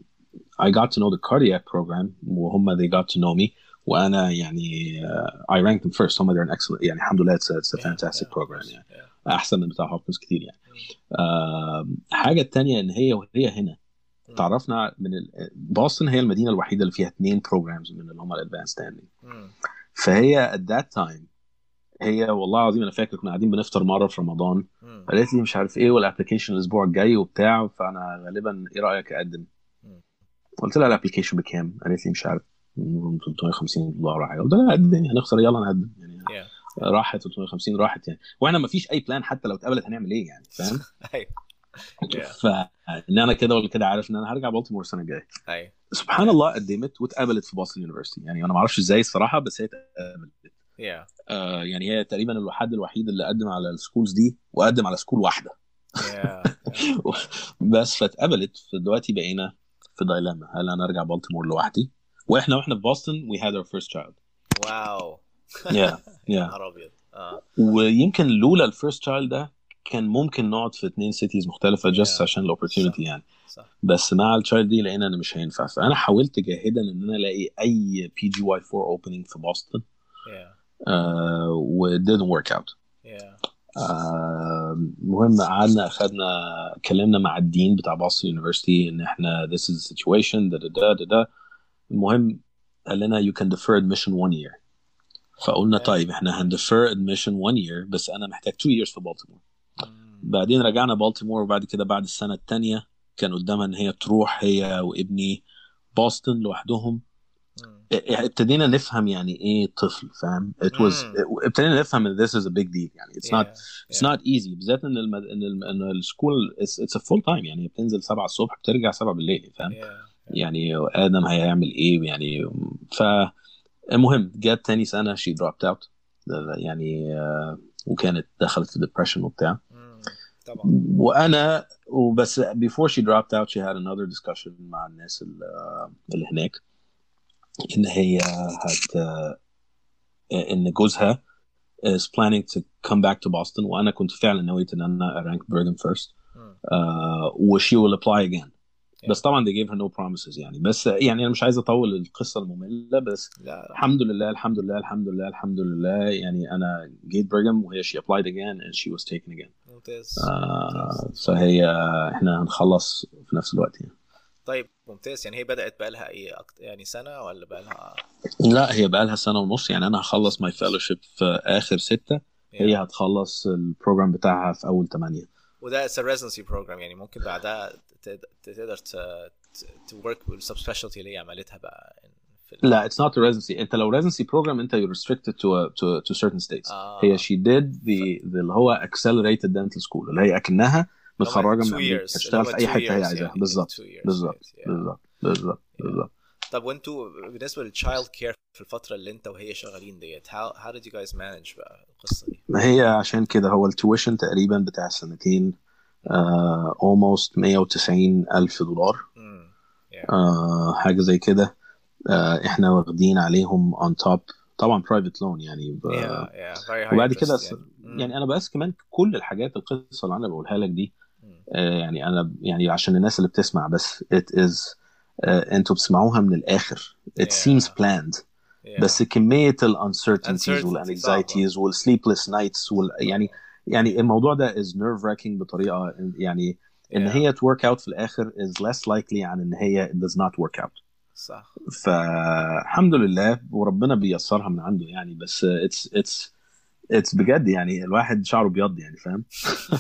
[SPEAKER 2] I got to know the cardiac program وهم they got to know me وأنا يعني uh, I ranked them first. هم they're an excellent يعني الحمد لله it's a, it's a
[SPEAKER 1] Yeah,
[SPEAKER 2] fantastic
[SPEAKER 1] yeah,
[SPEAKER 2] program يعني.
[SPEAKER 1] Yeah.
[SPEAKER 2] أحسن من بتاع هوبكنز كتير يعني الحاجة الثانية إن هي وهي هنا. تعرفنا من. بوسطن هي المدينة الوحيدة اللي فيها اثنين programs من اللي هم ال advanced standing
[SPEAKER 1] مم.
[SPEAKER 2] فهي at that time هي والله العظيم أنا فاكر كنا قاعدين بنفطر مرة في رمضان. قالت لي مش عارف إيه وال application الأسبوع الجاي وبتاع فأنا غالبا إيه رأيك اقدم. قلت لها ال application بكام قالت لي مش عارف مم، 350 دولار ولا حاجة قلت لها قدم هنخسر يلا نقدم يعني
[SPEAKER 1] Yeah.
[SPEAKER 2] راحت 350 راحت يعني. وإحنا ما فيش أي plan حتى لو اتقبلت هنعمل إيه يعني فاهم؟ (laughs)
[SPEAKER 1] أيوه.
[SPEAKER 2] فان أنا كده ولا كده عارف إن أنا هرجع بالتيمور السنة الجاية.
[SPEAKER 1] أيوه.
[SPEAKER 2] سبحان الله قدمت واتقبلت في Boston University. يعني أنا ما أعرفش إزاي الصراحة بس هي اتقبلت.
[SPEAKER 1] Yeah.
[SPEAKER 2] آه يعني هي تقريبا الحد الوحيد اللي قدم على ال schools دي وقدم على school واحدة.
[SPEAKER 1] Yeah. (laughs)
[SPEAKER 2] بس فاتقبلت. فدلوقتي بقينا في dilemma هل أنا أرجع بالتيمور لوحدي؟ وإحنا وإحنا في بوسطن we had our first child. wow
[SPEAKER 1] يا (laughs) نهار أبيض آه
[SPEAKER 2] ويمكن لولا ال first child ده كان ممكن نقعد في اثنين cities مختلفة just
[SPEAKER 1] Yeah.
[SPEAKER 2] عشان ال
[SPEAKER 1] opportunity.
[SPEAKER 2] يعني
[SPEAKER 1] صح
[SPEAKER 2] بس مع ال child دي لقينا إن مش هينفع فأنا حاولت جاهدا إن أنا ألاقي أي PGY 4 opening في بوسطن
[SPEAKER 1] yeah.
[SPEAKER 2] uh, و didn't work out. آه، المهم قعدنا أخدنا اتكلمنا مع ال dean بتاع Boston University إن إحنا this is the situation ده ده ده, ده. المهم قال لنا you can defer admission one year فقلنا. طيب إحنا هن defer admission one year بس أنا محتاج two years في بالتيمور. بعدين رجعنا بالتيمور وبعد كده بعد السنة الثانية كان قدامها إن هي تروح هي وابني بوسطن لوحدهم. ابتدينا نفهم يعني إيه طفل فاهم it was. ابتدينا نفهم إن this is a big deal يعني it's not
[SPEAKER 1] Yeah.
[SPEAKER 2] it's
[SPEAKER 1] Yeah.
[SPEAKER 2] not easy بالذات إن المد... إن الم... إن ال school it's, it's a full time يعني بتنزل 7 الصبح بترجع 7 بالليل فاهم
[SPEAKER 1] Yeah.
[SPEAKER 2] يعني آدم هيعمل إيه يعني فالمهم جت تاني سنه she dropped out يعني آه، وكانت دخلت في depression وبتاع.
[SPEAKER 1] طبعا
[SPEAKER 2] وأنا وبس before she dropped out she had another discussion مع الناس ال- اللي هناك ان هي هت ان جوزها is planning to come back to Boston وأنا كنت فعلا نويت ان أنا rank Bergen first uh, و she will apply again بس طبعا they gave her no promises يعني. بس يعني أنا مش عايز أطول القصة المملة بس
[SPEAKER 1] لا
[SPEAKER 2] الحمد لله الحمد لله الحمد لله الحمد لله. يعني أنا جيت برجم وهي she applied again and she was taken again.
[SPEAKER 1] ممتاز.
[SPEAKER 2] آه فهي إحنا هنخلص في نفس الوقت يعني.
[SPEAKER 1] طيب ممتاز. يعني هي بدأت بقى لها إيه أكت... يعني سنة ولا بقى لها؟
[SPEAKER 2] لا هي بقى لها سنة ونص. يعني أنا هخلص ماي فellowship في آخر ستة. هي هتخلص ال program بتاعها في أول ثمانية
[SPEAKER 1] وده a residency program يعني. ممكن بعدها تقدر work بالسب specialty اللي هي عملتها بقى
[SPEAKER 2] لا it's not a residency انت لو residency program انت you're restricted to a, to, to certain states
[SPEAKER 1] آه.
[SPEAKER 2] هي she did the, the اللي هو accelerated dental school اللي هي أكنها
[SPEAKER 1] متخرجة
[SPEAKER 2] من
[SPEAKER 1] أمريكا.
[SPEAKER 2] تشتغل في
[SPEAKER 1] أي
[SPEAKER 2] حتة هي عايزاها
[SPEAKER 1] يعني.
[SPEAKER 2] بالظبط بالظبط. بالظبط بالظبط بالظبط
[SPEAKER 1] طب وانتوا بالنسبة لل child care في الفترة اللي انت وهي شغالين ديت how, how did you guys manage بقى القصة دي؟
[SPEAKER 2] ما هي عشان كده هو التويشن تقريبا بتاع السنتين almost 190 ألف دولار uh, حاجة زي كده uh, إحنا واخدين عليهم on top طبعا private loan يعني ب...
[SPEAKER 1] yeah yeah
[SPEAKER 2] وبعد كده
[SPEAKER 1] يعني. مم.
[SPEAKER 2] يعني أنا بس كمان كل الحاجات القصة اللي أنا بقولها لك دي. آه، يعني أنا يعني عشان الناس اللي بتسمع بس it is آه، أنتوا بتسمعوها من الآخر it
[SPEAKER 1] Yeah.
[SPEAKER 2] seems planned
[SPEAKER 1] Yeah.
[SPEAKER 2] بس كمية ال uncertainties
[SPEAKER 1] Uncertainty
[SPEAKER 2] وال
[SPEAKER 1] صعبة.
[SPEAKER 2] anxieties وال sleepless nights وال يعني الموضوع ده is nerve wracking بطريقة يعني إن
[SPEAKER 1] Yeah.
[SPEAKER 2] هي work out في الآخر is less likely عن إن هي does not work out
[SPEAKER 1] صح
[SPEAKER 2] فالحمد لله وربنا بيسرها من عنده يعني بس it's it's it's بجد يعني الواحد شعره بيض يعني فاهم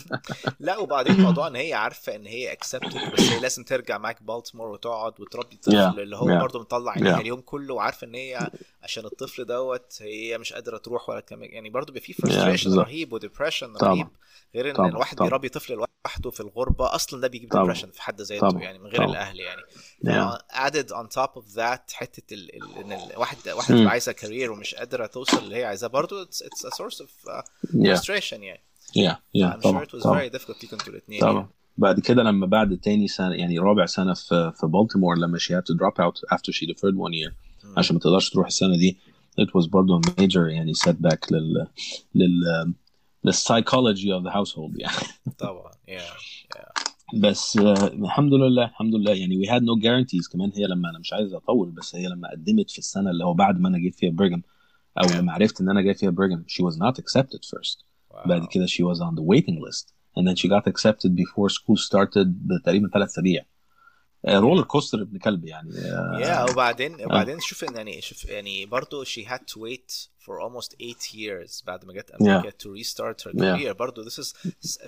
[SPEAKER 2] (laughs)
[SPEAKER 1] لا وبعدين موضوع إن هي عارفة إن هي اكسبتد بس هي لازم ترجع معاك بالتيمور وتقعد وتربي الطفل
[SPEAKER 2] Yeah.
[SPEAKER 1] اللي هو
[SPEAKER 2] Yeah.
[SPEAKER 1] برضه مطلع عينيها
[SPEAKER 2] Yeah.
[SPEAKER 1] اليوم كله وعارفة إن هي عشان الطفل دوت هي مش قادرة تروح ولا كمان يعني برضه بيبقى في
[SPEAKER 2] Yeah,
[SPEAKER 1] frustration
[SPEAKER 2] بالظبط.
[SPEAKER 1] رهيب و
[SPEAKER 2] depression.
[SPEAKER 1] رهيب غير إن
[SPEAKER 2] طبعا.
[SPEAKER 1] الواحد
[SPEAKER 2] طبعا.
[SPEAKER 1] بيربي طفل لوحده في الغربة. أصلا ده بيجيب. depression في حد ذاته
[SPEAKER 2] طبعا.
[SPEAKER 1] يعني من غير
[SPEAKER 2] طبعا.
[SPEAKER 1] الأهل يعني. Added on top of that حتة ال... ال... إن الواحد واحد. تبقى عايزة career ومش قادرة توصل اللي هي عايزاه. برضه source of uh,
[SPEAKER 2] yeah.
[SPEAKER 1] frustration يعني. I'm sure
[SPEAKER 2] طبعا طبعا. بعد كده لما بعد تاني سنة يعني رابع سنة في في بالتيمور لما she had to drop out after she deferred one year
[SPEAKER 1] مم.
[SPEAKER 2] عشان ما تقدرش تروح السنة دي it was برضه major يعني setback لل لل للسايكولوجي of the household يعني.
[SPEAKER 1] طبعا. Yeah
[SPEAKER 2] بس آه، الحمد لله الحمد لله. يعني we had no guarantees كمان. هي لما أنا مش عايز أطول بس هي لما قدمت في السنة اللي هو بعد ما أنا جيت فيها بريغم أو
[SPEAKER 1] Yeah.
[SPEAKER 2] لما عرفت إن أنا جاي فيها بريغم she was not accepted first.
[SPEAKER 1] Wow.
[SPEAKER 2] بعد كده she was on the waiting list. And then she got accepted before school started بتقريبا ثلاث أسابيع. roller coaster ابن كلب يعني
[SPEAKER 1] yeah وبعدين وبعدين شوف يعني شوف يعني برضه she had to wait for almost eight years بعد ما جت أمريكا to restart her
[SPEAKER 2] Yeah.
[SPEAKER 1] career برضه this is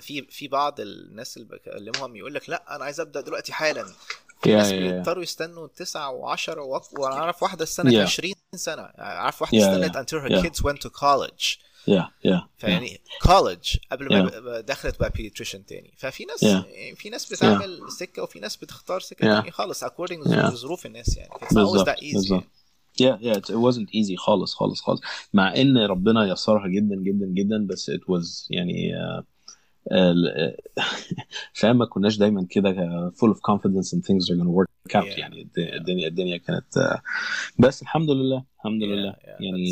[SPEAKER 1] في في بعض الناس اللي بكلمهم يقول لك لا أنا عايز أبدأ دلوقتي حالا في
[SPEAKER 2] Yeah,
[SPEAKER 1] ناس
[SPEAKER 2] yeah, yeah.
[SPEAKER 1] بيضطروا يستنوا تسعة و10 وأنا أعرف واحدة استنت
[SPEAKER 2] Yeah.
[SPEAKER 1] 20 سنة أعرف واحدة
[SPEAKER 2] Yeah,
[SPEAKER 1] استنت
[SPEAKER 2] yeah.
[SPEAKER 1] until her
[SPEAKER 2] Yeah.
[SPEAKER 1] kids went to college
[SPEAKER 2] yeah yeah
[SPEAKER 1] ف يعني college قبل ما
[SPEAKER 2] Yeah.
[SPEAKER 1] دخلت بقى بيديتريشن تاني ففي ناس
[SPEAKER 2] Yeah.
[SPEAKER 1] يعني في ناس بتعمل سكة وفي ناس بتختار سكة
[SPEAKER 2] Yeah.
[SPEAKER 1] تاني خالص according
[SPEAKER 2] Yeah.
[SPEAKER 1] لظروف الناس يعني that easy
[SPEAKER 2] بالظبط
[SPEAKER 1] يعني.
[SPEAKER 2] yeah yeah it, wasn't easy خالص خالص خالص مع إن ربنا يسرها جدا جدا جدا بس it was يعني uh, (laughs) فاهم ما كناش دايما كده full of confidence and things are gonna work out.
[SPEAKER 1] Yeah.
[SPEAKER 2] يعني الد- الدنيا الدنيا كانت بس الحمد لله الحمد
[SPEAKER 1] Yeah,
[SPEAKER 2] لله.
[SPEAKER 1] Yeah,
[SPEAKER 2] يعني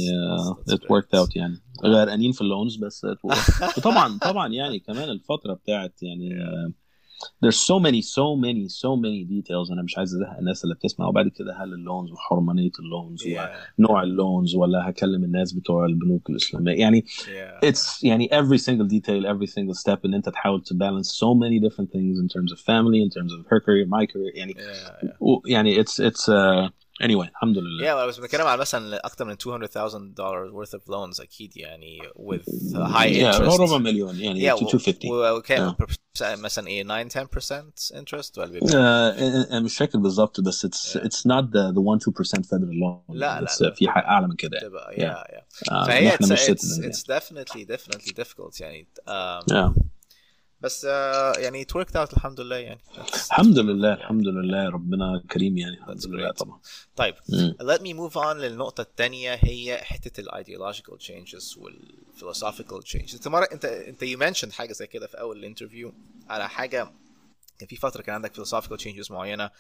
[SPEAKER 2] worked
[SPEAKER 1] great.
[SPEAKER 2] out يعني. غرقانين في اللونز بس. (laughs) وطبعا طبعا يعني كمان الفترة بتاعت يعني uh, there's so many so many so many details انا مش عايز ازهق الناس اللي بتسمع وبعد كده هل اللونز وحرمانيه اللونز
[SPEAKER 1] Yeah,
[SPEAKER 2] ونوع اللونز ولا هكلم الناس بتوع البنوك الاسلاميه يعني
[SPEAKER 1] yeah.
[SPEAKER 2] it's يعني every single detail every single step ان انت تحاول to balance so many different things in terms of family in terms of her career my career يعني
[SPEAKER 1] Yeah, yeah.
[SPEAKER 2] و- يعني it's it's uh, anyway الحمد لله
[SPEAKER 1] Yeah, بس بنتكلم على مثلا اكتر من 200,000 dollars worth of loans اكيد يعني with high
[SPEAKER 2] yeah,
[SPEAKER 1] interest
[SPEAKER 2] ربع مليون يعني
[SPEAKER 1] Yeah,
[SPEAKER 2] to
[SPEAKER 1] و-
[SPEAKER 2] 250
[SPEAKER 1] و- وكام
[SPEAKER 2] Yeah.
[SPEAKER 1] per- مثلا ايه 9 10% interest ولا بيبقى
[SPEAKER 2] آه، انا مش فاكر بالظبط بس it's
[SPEAKER 1] Yeah.
[SPEAKER 2] it's not the the 1 2% federal loan
[SPEAKER 1] لا، لا،
[SPEAKER 2] It's,
[SPEAKER 1] لا.
[SPEAKER 2] uh, في حاجه اعلى من كده يعني.
[SPEAKER 1] تبقى
[SPEAKER 2] Yeah.
[SPEAKER 1] yeah yeah
[SPEAKER 2] آه،
[SPEAKER 1] فهي
[SPEAKER 2] احنا
[SPEAKER 1] it's,
[SPEAKER 2] مش
[SPEAKER 1] it's,
[SPEAKER 2] citizens يعني.
[SPEAKER 1] it's definitely definitely difficult يعني um,
[SPEAKER 2] Yeah.
[SPEAKER 1] بس آه، يعني it worked out الحمد لله يعني.
[SPEAKER 2] الحمد لله الحمد لله ربنا كريم يعني. الحمد لله. طبعا.
[SPEAKER 1] طيب let me move on للنقطة الثانية هي حتة ال ideological changes وال philosophical changes. انت مرة انت انت you mentioned حاجة زي كده في أول ال interview على حاجة كان في فترة كان عندك philosophical changes معينة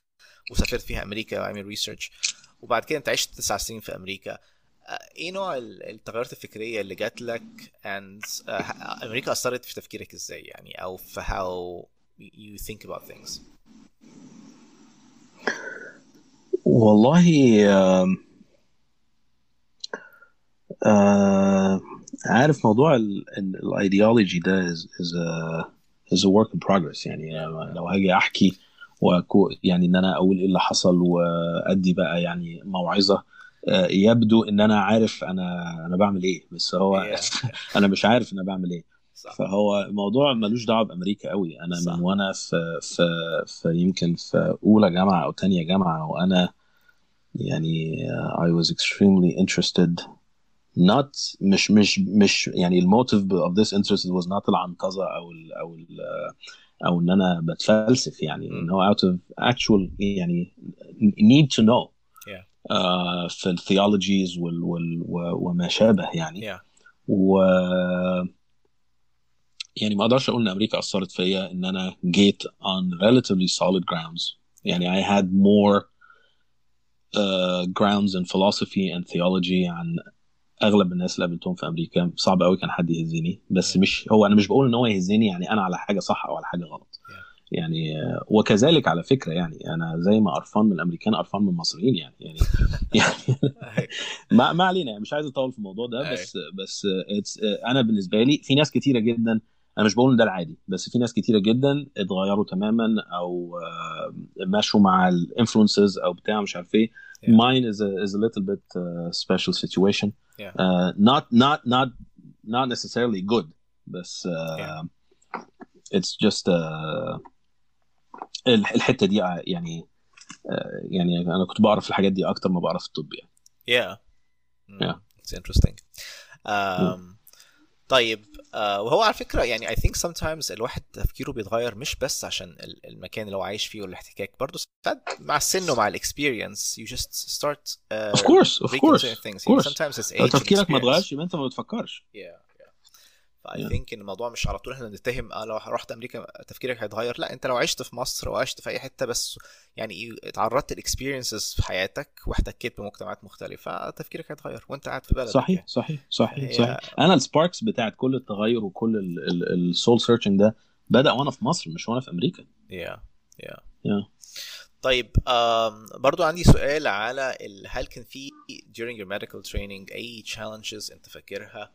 [SPEAKER 1] وسافرت فيها أمريكا وعمل research وبعد كده انت عشت تسع سنين في أمريكا. آه، إيه نوع ال- التغيرات الفكرية اللي جات لك and آه، أمريكا أثرت في تفكيرك إزاي يعني؟ أو في how you think about things.
[SPEAKER 2] والله آم، آه عارف موضوع الايديولوجي ده is, is a is a work in progress. يعني لو هاجي أحكي وكو يعني إن أنا أقول إيه اللي حصل وأدي بقى يعني موعظة يبدو إن أنا عارف أنا أنا بعمل إيه بس هو. (laughs) أنا مش عارف أنا بعمل إيه
[SPEAKER 1] صح
[SPEAKER 2] فهو الموضوع ملوش دعوة بأمريكا قوي أنا
[SPEAKER 1] صح.
[SPEAKER 2] من وأنا في في في يمكن في أولى جامعة أو تانية جامعة وأنا يعني I was extremely interested not مش مش مش يعني الموتيف of this interest was not العنطزه أو ال أو ال أو إن أنا بتفلسف يعني. إن هو out of actual يعني need to know في الثيولوجيز وال وال وما شابه يعني
[SPEAKER 1] Yeah.
[SPEAKER 2] و يعني ما أقدرش أقول إن أمريكا أثرت فيا إن أنا جيت on relatively solid grounds يعني I had more uh, grounds in philosophy and theology عن أغلب الناس اللي قابلتهم في أمريكا صعب قوي كان حد يهزني بس
[SPEAKER 1] Yeah.
[SPEAKER 2] مش هو أنا مش بقول إن هو يهزني يعني أنا على حاجة صح أو على حاجة غلط
[SPEAKER 1] Yeah.
[SPEAKER 2] يعني وكذلك على فكرة يعني أنا زي ما قرفان من الأمريكان قرفان من المصريين يعني يعني (laughs) يعني ما, ما علينا يعني مش عايز أطول في الموضوع ده. بس بس it's, أنا بالنسبة لي في ناس كتيرة جدا أنا مش بقول إن ده العادي بس في ناس كتيرة جدا اتغيروا تماما أو آه، مشوا مع الانفلونسز أو بتاع مش عارف إيه
[SPEAKER 1] Yeah.
[SPEAKER 2] mine is a is a little bit uh, special situation
[SPEAKER 1] Yeah.
[SPEAKER 2] uh, not not not not necessarily good بس uh,
[SPEAKER 1] Yeah.
[SPEAKER 2] it's just uh, الحتة دي آه، يعني آه، يعني أنا كنت بعرف الحاجات دي أكتر ما بعرف الطب يعني
[SPEAKER 1] Yeah. Mm,
[SPEAKER 2] Yeah.
[SPEAKER 1] It's interesting. Um, طيب آه وهو على فكرة يعني I think sometimes الواحد تفكيره بيتغير مش بس عشان ال- المكان اللي هو عايش فيه والاحتكاك برضه ساعات مع السن ومع الاكسبيرينس you just start uh,
[SPEAKER 2] of course of course
[SPEAKER 1] reconsidering things
[SPEAKER 2] of course.
[SPEAKER 1] sometimes it's age
[SPEAKER 2] تفكيرك ما. اتغيرش يبقى أنت ما بتفكرش
[SPEAKER 1] yeah. ف
[SPEAKER 2] I.
[SPEAKER 1] think إن الموضوع مش على طول إحنا نتهم آه لو رحت أمريكا تفكيرك هيتغير لا أنت لو عشت في مصر أو عشت في أي حتة بس يعني اتعرضت ل experiences في حياتك واحتكيت بمجتمعات مختلفة تفكيرك هيتغير وأنت قاعد في بلدك
[SPEAKER 2] صحيح
[SPEAKER 1] يعني.
[SPEAKER 2] صحيح صحيح صحيح أنا ال sparks بتاعت كل التغير وكل ال soul searching ده بدأ وأنا في مصر مش وأنا في أمريكا
[SPEAKER 1] yeah yeah
[SPEAKER 2] Yeah.
[SPEAKER 1] طيب برضو عندي سؤال على. هل كان في during your medical training أي challenges أنت فاكرها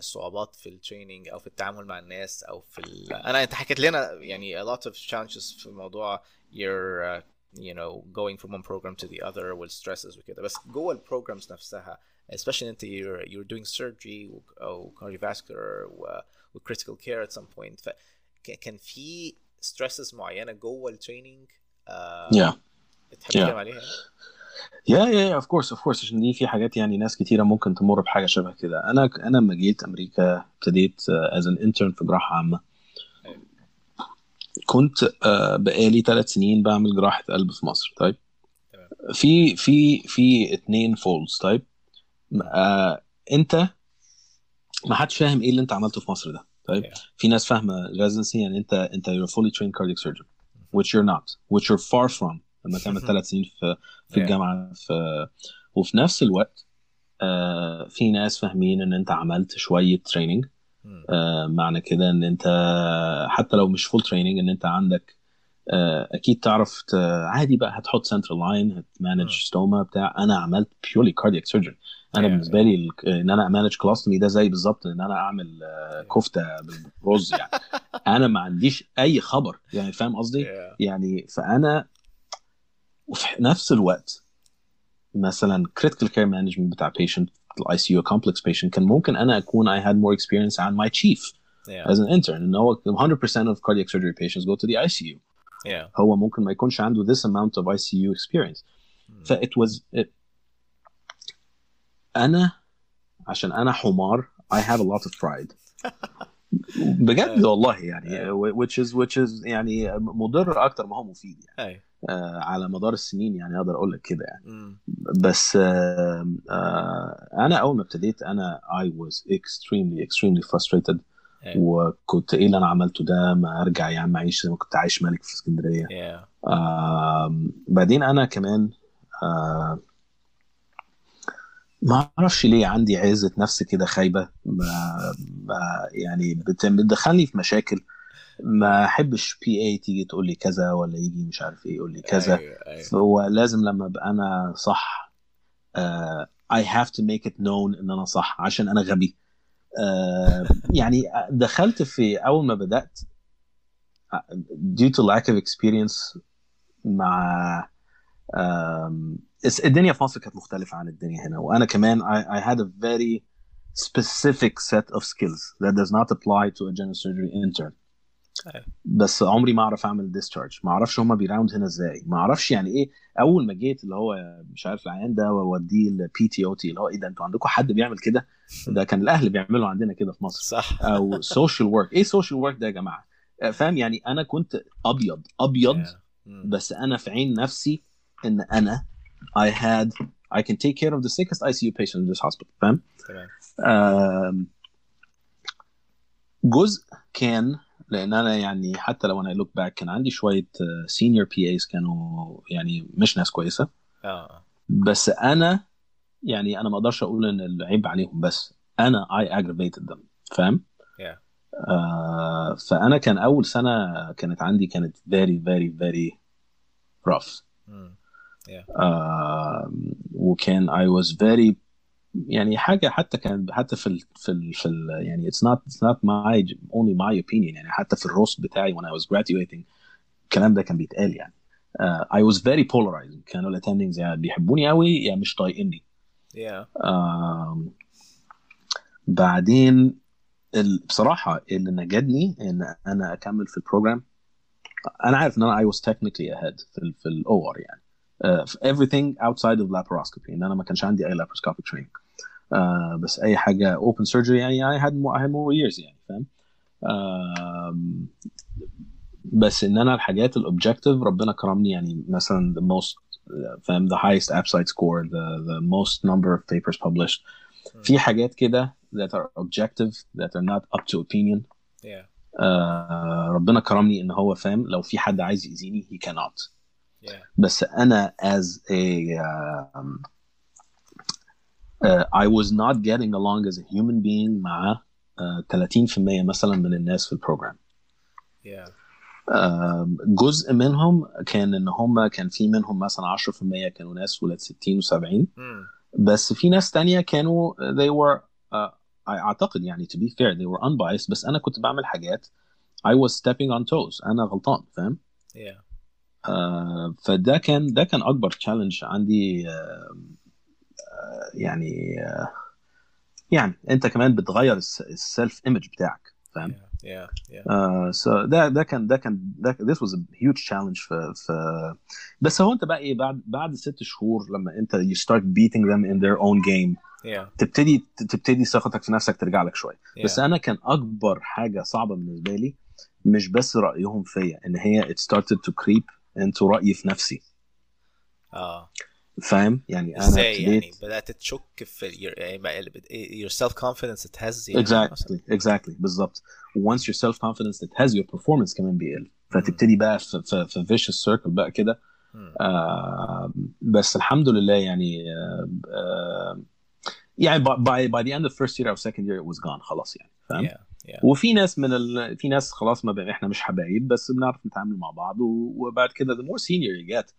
[SPEAKER 1] صعوبات في ال training أو في التعامل مع الناس أو في ال... أنا انت حكيت لنا يعني a lot of challenges في موضوع your uh, you know going from one program to the other وال stresses وكده بس جوه ال programs نفسها especially انت you're, you're doing surgery أو cardiovascular و, critical care at some point فكان في stresses معينه جوه ال training آه
[SPEAKER 2] yeah
[SPEAKER 1] تحب
[SPEAKER 2] Yeah.
[SPEAKER 1] عليها؟
[SPEAKER 2] yeah yeah of course of course عشان دي في حاجات يعني ناس كتيرة ممكن تمر بحاجة شبه كده. أنا أنا لما جيت أمريكا ابتديت as an intern في جراحة
[SPEAKER 1] عامة.
[SPEAKER 2] كنت آه، بقالي ثلاث سنين بعمل جراحة قلب في مصر طيب. في في في اتنين folds طيب؟ آه أنت ما حدش فاهم إيه اللي أنت عملته في مصر ده طيب؟
[SPEAKER 1] Yeah.
[SPEAKER 2] في ناس فاهمة residency يعني أنت أنت you're a fully trained cardiac surgeon which you're not which you're far from. لما تعمل ثلاث سنين في في. الجامعة في وفي نفس الوقت آه في ناس فاهمين إن أنت عملت شوية
[SPEAKER 1] training.
[SPEAKER 2] آه معنى كده إن أنت حتى لو مش full training إن أنت عندك آه أكيد تعرف عادي بقى هتحط central line.
[SPEAKER 1] هت
[SPEAKER 2] manage stoma بتاع. أنا عملت purely cardiac surgeon
[SPEAKER 1] أنا
[SPEAKER 2] بالنسبة لي إن أنا أ manage colostomy ده زي بالظبط إن أنا أعمل كفتة بالرز يعني. (laughs) أنا ما عنديش أي خبر. يعني فاهم قصدي. يعني فأنا وفي نفس الوقت مثلا critical care management بتاع patient ال ICU complex patient كان ممكن أنا اكون I had more experience عن my chief
[SPEAKER 1] Yeah.
[SPEAKER 2] as an intern ان هو 100% of cardiac surgery patients go to the ICU
[SPEAKER 1] Yeah.
[SPEAKER 2] هو ممكن ما يكونش عنده this amount of ICU experience
[SPEAKER 1] مم.
[SPEAKER 2] ف it was it, أنا عشان أنا حمار I have a lot of pride بجد والله يعني which is which is يعني مضر أكتر ما هو مفيد يعني
[SPEAKER 1] أي.
[SPEAKER 2] آه، على مدار السنين يعني أقدر أقول لك كده يعني
[SPEAKER 1] مم.
[SPEAKER 2] بس آه، آه، أنا أول ما ابتديت أنا I was extremely extremely frustrated. وكنت إيه اللي أنا عملته ده ما أرجع يا عم أعيش زي ما كنت عايش ملك في اسكندرية
[SPEAKER 1] Yeah.
[SPEAKER 2] بعدين أنا كمان آه، ما أعرفش ليه عندي عزة نفس كده خايبة. ما ما يعني بت- بتدخلني في مشاكل. ما أحبش بي اي تيجي تقول لي كذا ولا يجي مش عارف إيه يقول لي كذا.
[SPEAKER 1] أيوه أيوه.
[SPEAKER 2] فهو لازم لما أبقى أنا صح I have to make it known إن أنا صح عشان أنا غبي. uh, يعني دخلت في أول ما بدأت due to lack of experience مع um, الدنيا في مصر كانت مختلفة عن الدنيا هنا. وأنا كمان I, I had a very specific set of skills that does not apply to a general surgery intern.
[SPEAKER 1] أيوة.
[SPEAKER 2] بس عمري ما أعرف أعمل discharge. ما أعرفش هما بي round هنا إزاي. ما أعرفش يعني إيه. أول ما جيت اللي هو مش عارف العيان ده واوديه ال PT OT اللي هو إيه ده؟ أنتوا عندكم حد بيعمل كده؟ ده كان الأهل بيعملوا عندنا كده في مصر.
[SPEAKER 1] صح.
[SPEAKER 2] أو social work إيه social work ده يا جماعة؟ فاهم؟ يعني أنا كنت
[SPEAKER 1] أبيض. أبيض.
[SPEAKER 2] بس أنا في عين نفسي إن أنا I had I can take care of the sickest ICU patient in this hospital فاهم
[SPEAKER 1] تمام
[SPEAKER 2] آم، جزء كان لأن أنا يعني حتى لو أنا look back كان عندي شوية senior PAs كانوا يعني مش ناس كويسة.
[SPEAKER 1] آه.
[SPEAKER 2] بس أنا يعني أنا ما أقدرش أقول إن العيب عليهم بس أنا I aggravated them فاهم؟
[SPEAKER 1] Yeah.
[SPEAKER 2] آه فأنا كان أول سنة كانت عندي كانت very very very rough.
[SPEAKER 1] مم.
[SPEAKER 2] آه وكان I was very يعني حاجة حتى كان حتى في ال في ال في ال يعني it's not it's not my only my opinion يعني حتى في الروست بتاعي when I was graduating الكلام ده كان بيتقال يعني uh, I was very polarizing كانوا الاتندنجز يعني بيحبوني قوي يا يعني مش طايقيني
[SPEAKER 1] Yeah.
[SPEAKER 2] آم، بعدين ال- بصراحة اللي نجدني إن أنا أكمل في ال program أنا عارف إن أنا I was technically ahead في ال في ال OR يعني uh, everything outside of laparoscopy ان انا ما كانش عندي اي laparoscopic training uh, بس اي حاجة open surgery يعني I had more, I had more years يعني فاهم آم، بس ان انا الحاجات الاوبجكتيف ربنا كرمني يعني مثلا the most فاهم the highest AppSite score the the most number of papers published في حاجات كده that are objective that are not up to opinion
[SPEAKER 1] Yeah.
[SPEAKER 2] آه ربنا كرمني ان هو فاهم لو في حد عايز يأذيني he cannot
[SPEAKER 1] Yeah.
[SPEAKER 2] بس أنا as a um, uh, I was not getting along as a human being مع uh, 30% مثلا من الناس في البروجرام
[SPEAKER 1] Yeah.
[SPEAKER 2] آم، جزء منهم كان إن هم كان في منهم مثلا 10% كانوا ناس ولاد 60 و70
[SPEAKER 1] Mm.
[SPEAKER 2] بس في ناس تانية كانوا they were uh, أعتقد يعني to be fair they were unbiased بس أنا كنت بعمل حاجات I was stepping on toes أنا غلطان فاهم
[SPEAKER 1] Yeah.
[SPEAKER 2] آه فده كان ده كان أكبر challenge عندي آه آه يعني يعني أنت كمان بتغير ال self image بتاعك فاهم
[SPEAKER 1] Yeah. Yeah. Yeah.
[SPEAKER 2] Uh, so ده ده كان ده كان ده this was a huge challenge في في بس هو أنت بقى إيه بعد بعد ست شهور لما أنت you start beating them in their own game
[SPEAKER 1] Yeah.
[SPEAKER 2] تبتدي تبتدي ثقتك في نفسك ترجع لك شوية
[SPEAKER 1] Yeah.
[SPEAKER 2] بس أنا كان أكبر حاجة صعبة بالنسبة لي مش بس رأيهم فيا إن هي it started to creep into رأيي في نفسي.
[SPEAKER 1] آه.
[SPEAKER 2] فاهم؟ يعني أنا
[SPEAKER 1] إزاي يعني بدأت تشك في your, يعني self confidence اتهز يعني مثلا؟
[SPEAKER 2] exactly exactly بالظبط. Once your self confidence it has your performance كمان بيقل. فتبتدي بقى في في, في vicious circle بقى كده. آه بس الحمد لله يعني آه آه يعني by, by by the end of first year or second year it was gone خلاص يعني. فاهم؟
[SPEAKER 1] Yeah. Yeah.
[SPEAKER 2] وفي ناس من ال... في ناس خلاص ما بقى إحنا مش حبايب بس بنعرف نتعامل مع بعض و... وبعد كده the more senior you get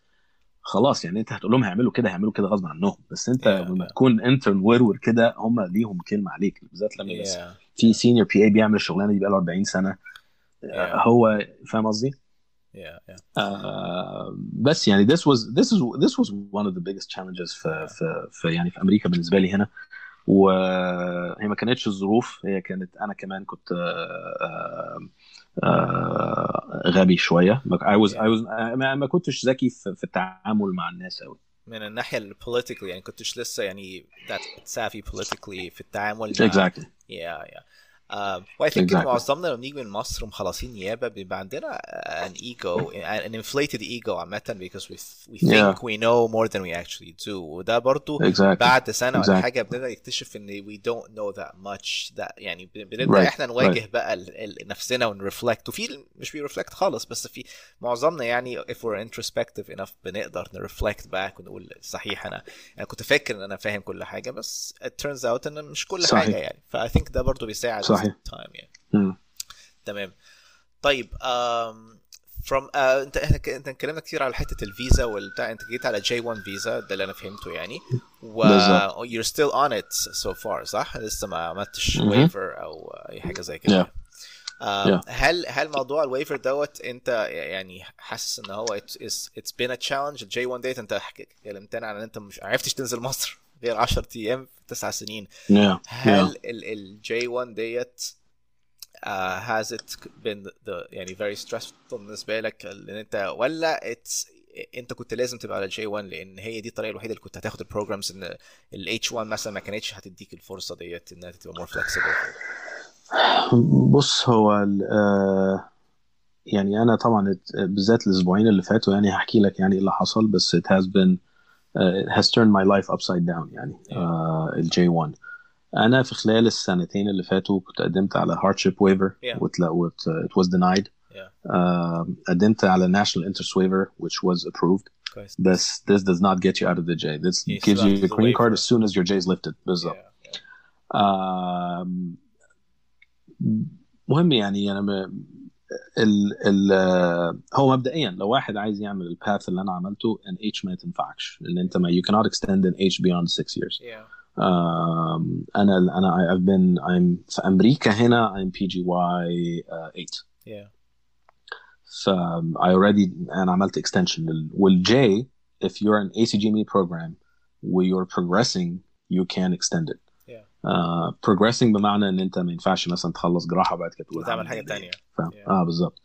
[SPEAKER 2] خلاص يعني انت هتقول لهم هيعملوا كده هيعملوا كده غصب عنهم بس انت
[SPEAKER 1] Yeah,
[SPEAKER 2] لما. تكون intern و كده هم ليهم كلمة عليك بالذات لما
[SPEAKER 1] Yeah.
[SPEAKER 2] في senior PA بيعمل الشغلانه دي بقى له 40 سنة
[SPEAKER 1] Yeah.
[SPEAKER 2] هو فاهم قصدي؟
[SPEAKER 1] Yeah. Yeah.
[SPEAKER 2] آه بس يعني this was this is this was one of the biggest challenges في في, في يعني في أمريكا بالنسبة لي هنا وهي ما كانتش الظروف هي كانت أنا كمان كنت آه آه غبي شوية. ما كنتش ذكي في, التعامل مع الناس قوي
[SPEAKER 1] من الناحية ال politically يعني كنتش لسه يعني savvy politically في التعامل مع
[SPEAKER 2] exactly.
[SPEAKER 1] Yeah, yeah. Um, well, I think
[SPEAKER 2] Exactly.
[SPEAKER 1] معظمنا لما بنيجي من مصر ومخلصين نيابة بيبقى عندنا an ego an inflated ego عامة because we we think
[SPEAKER 2] Yeah.
[SPEAKER 1] we know more than we actually do وده برضو
[SPEAKER 2] exactly
[SPEAKER 1] بعد سنة ولا
[SPEAKER 2] Exactly.
[SPEAKER 1] حاجة بنبدأ نكتشف إن we don't know that much that يعني بن- بنبدأ
[SPEAKER 2] Right,
[SPEAKER 1] إحنا نواجه بقى ال- ال- نفسنا ون reflect وفي ال- مش بي reflect خالص بس في معظمنا يعني if we're introspective enough بنقدر ن reflect back ونقول صحيح أنا أنا كنت فاكر إن أنا فاهم كل حاجة بس it turns out إن مش كل
[SPEAKER 2] صحيح.
[SPEAKER 1] حاجة يعني ف I think ده برضو بيساعد
[SPEAKER 2] صحيح.
[SPEAKER 1] With time يعني. تمام طيب um, from uh, انت إحنا ك- انت اتكلمنا كتير على حتة الفيزا والبتاع انت جيت على J1 visa ده اللي أنا فهمته يعني و you're still on it so far صح؟ لسه ما عملتش. waiver أو أي حاجة زي كده
[SPEAKER 2] Yeah. Yeah.
[SPEAKER 1] هل هل موضوع ال waiver دوت انت يعني حاسس إن هو it's been a challenge ال J1 ديت انت كلمتنا عن إن انت مش عرفتش تنزل مصر غير 10 أيام في تسع سنين
[SPEAKER 2] Yeah. Yeah.
[SPEAKER 1] هل ال J1 ديت has it been the يعني very stressful بالنسبة لك إن أنت ولا it's أنت كنت لازم تبقى على J1 لأن هي دي الطريقة الوحيدة اللي كنت هتاخد ال programs إن ال H1 مثلا ما كانتش هتديك الفرصة ديت إنها تبقى more flexible
[SPEAKER 2] بص هو ال- آه، يعني أنا طبعا ات- بالذات الأسبوعين اللي فاتوا يعني هحكي لك يعني إيه اللي حصل بس it has been it has turned my life upside down يعني uh, ال J1 انا في خلال السنتين اللي فاتوا كنت قدمت على hardship waiver
[SPEAKER 1] Yeah.
[SPEAKER 2] وتلا- وت- it was denied
[SPEAKER 1] Yeah.
[SPEAKER 2] uh, قدمت على national interest waiver which was approved
[SPEAKER 1] كويس
[SPEAKER 2] this this does not get you out of the J this
[SPEAKER 1] You
[SPEAKER 2] gives
[SPEAKER 1] still
[SPEAKER 2] you
[SPEAKER 1] have
[SPEAKER 2] a
[SPEAKER 1] the
[SPEAKER 2] green card
[SPEAKER 1] waiver.
[SPEAKER 2] as soon as your J is lifted بالظبط
[SPEAKER 1] Yeah, yeah.
[SPEAKER 2] آم، مهم يعني انا م... ال ال آه، هو مبدئيا لو واحد عايز يعمل الباث اللي أنا عملته ان اتش ما تنفعش لأن انت ما you cannot extend an H beyond 6 years
[SPEAKER 1] Yeah.
[SPEAKER 2] أنا أنا I've been I'm في أمريكا هنا I'm PGY uh, 8
[SPEAKER 1] Yeah.
[SPEAKER 2] ف I already أنا عملت extension لل- والJ if you're an ACGME program where you're progressing you can extend it Uh, progressing بمعنى إن أنت ما ينفعش مثلا تخلص جراحة وبعد كده تقول هعمل حاجة؟
[SPEAKER 1] تانية.
[SPEAKER 2] فاهم؟
[SPEAKER 1] Yeah.
[SPEAKER 2] آه بالظبط.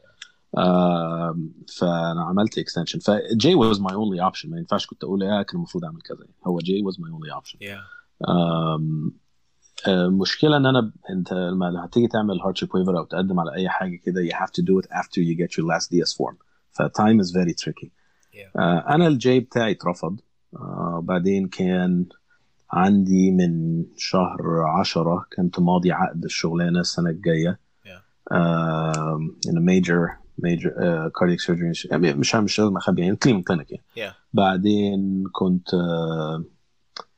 [SPEAKER 2] آه فأنا عملت extension. ف J was my only option. ما ينفعش كنت أقول آه كان المفروض أعمل كذا. هو only option.
[SPEAKER 1] Yeah.
[SPEAKER 2] آم، آه، المشكلة إن أنا أنت لما هتيجي تعمل hardship waiver أو تقدم على أي حاجة كده you have to do it after you get your last DS form. ف time is very tricky.
[SPEAKER 1] Yeah.
[SPEAKER 2] آه، أنا الجي بتاعي اترفض. آه، بعدين كان عندي من شهر عشرة كنت ماضي عقد الجايه
[SPEAKER 1] Yeah.
[SPEAKER 2] um, in a major major uh, cardiac surgery يعني مش مش لازم اخبي يعني كلينيك كلينيك يعني
[SPEAKER 1] Yeah.
[SPEAKER 2] بعدين كنت uh,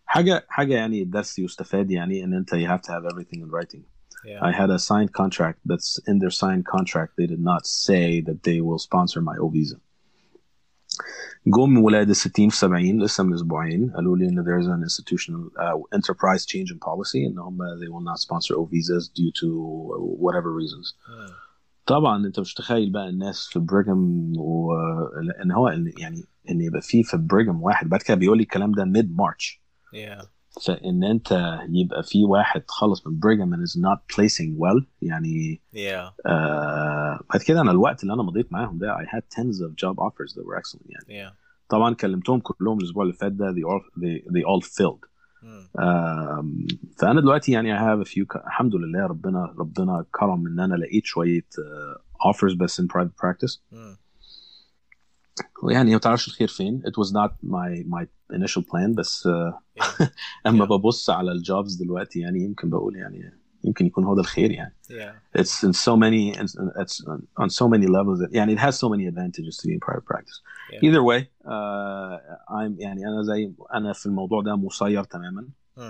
[SPEAKER 2] حاجة حاجة يعني درس يستفاد يعني ان انت you have to have everything in writing
[SPEAKER 1] Yeah.
[SPEAKER 2] I had a signed contract that's in their signed contract they did not say that they will sponsor my O visa جم ولاد ال 60 في 70 لسه من أسبوعين قالوا لي إن there's an institutional uh, enterprise change in policy إن هم they will not sponsor O visas due to whatever reasons
[SPEAKER 1] Mm.
[SPEAKER 2] طبعا أنت مش تخيل بقى الناس في بريغم و... ان هو إن- يعني إن يبقى في في بريغم واحد بعد كده بيقول لي الكلام ده ميد مارش
[SPEAKER 1] Yeah.
[SPEAKER 2] فإن أنت يبقى في واحد خلص من and is not placing well يعني
[SPEAKER 1] Yeah.
[SPEAKER 2] آه بعد كده أنا الوقت اللي أنا مضيت معاهم ده I had tens of job offers that were excellent يعني
[SPEAKER 1] Yeah.
[SPEAKER 2] طبعا كلمتهم كلهم الأسبوع اللي فات ده they all they, they all filled
[SPEAKER 1] Mm.
[SPEAKER 2] آم، فأنا دلوقتي يعني I have a few الحمد لله ربنا ربنا كرم إن أنا لقيت شوية uh, offers بس in private practice
[SPEAKER 1] Mm.
[SPEAKER 2] ويعني ما تعرفش الخير فين it was not my my initial plan بس uh. اما
[SPEAKER 1] Yeah.
[SPEAKER 2] ببص على الجوبز دلوقتي يعني يمكن بقول يعني يمكن يكون هو ده الخير يعني
[SPEAKER 1] Yeah.
[SPEAKER 2] it's in so many it's on so many levels that, يعني it has so many advantages to be in private practice
[SPEAKER 1] Yeah.
[SPEAKER 2] either way uh, I'm يعني أنا زي أنا في الموضوع ده مسير تماما
[SPEAKER 1] Mm.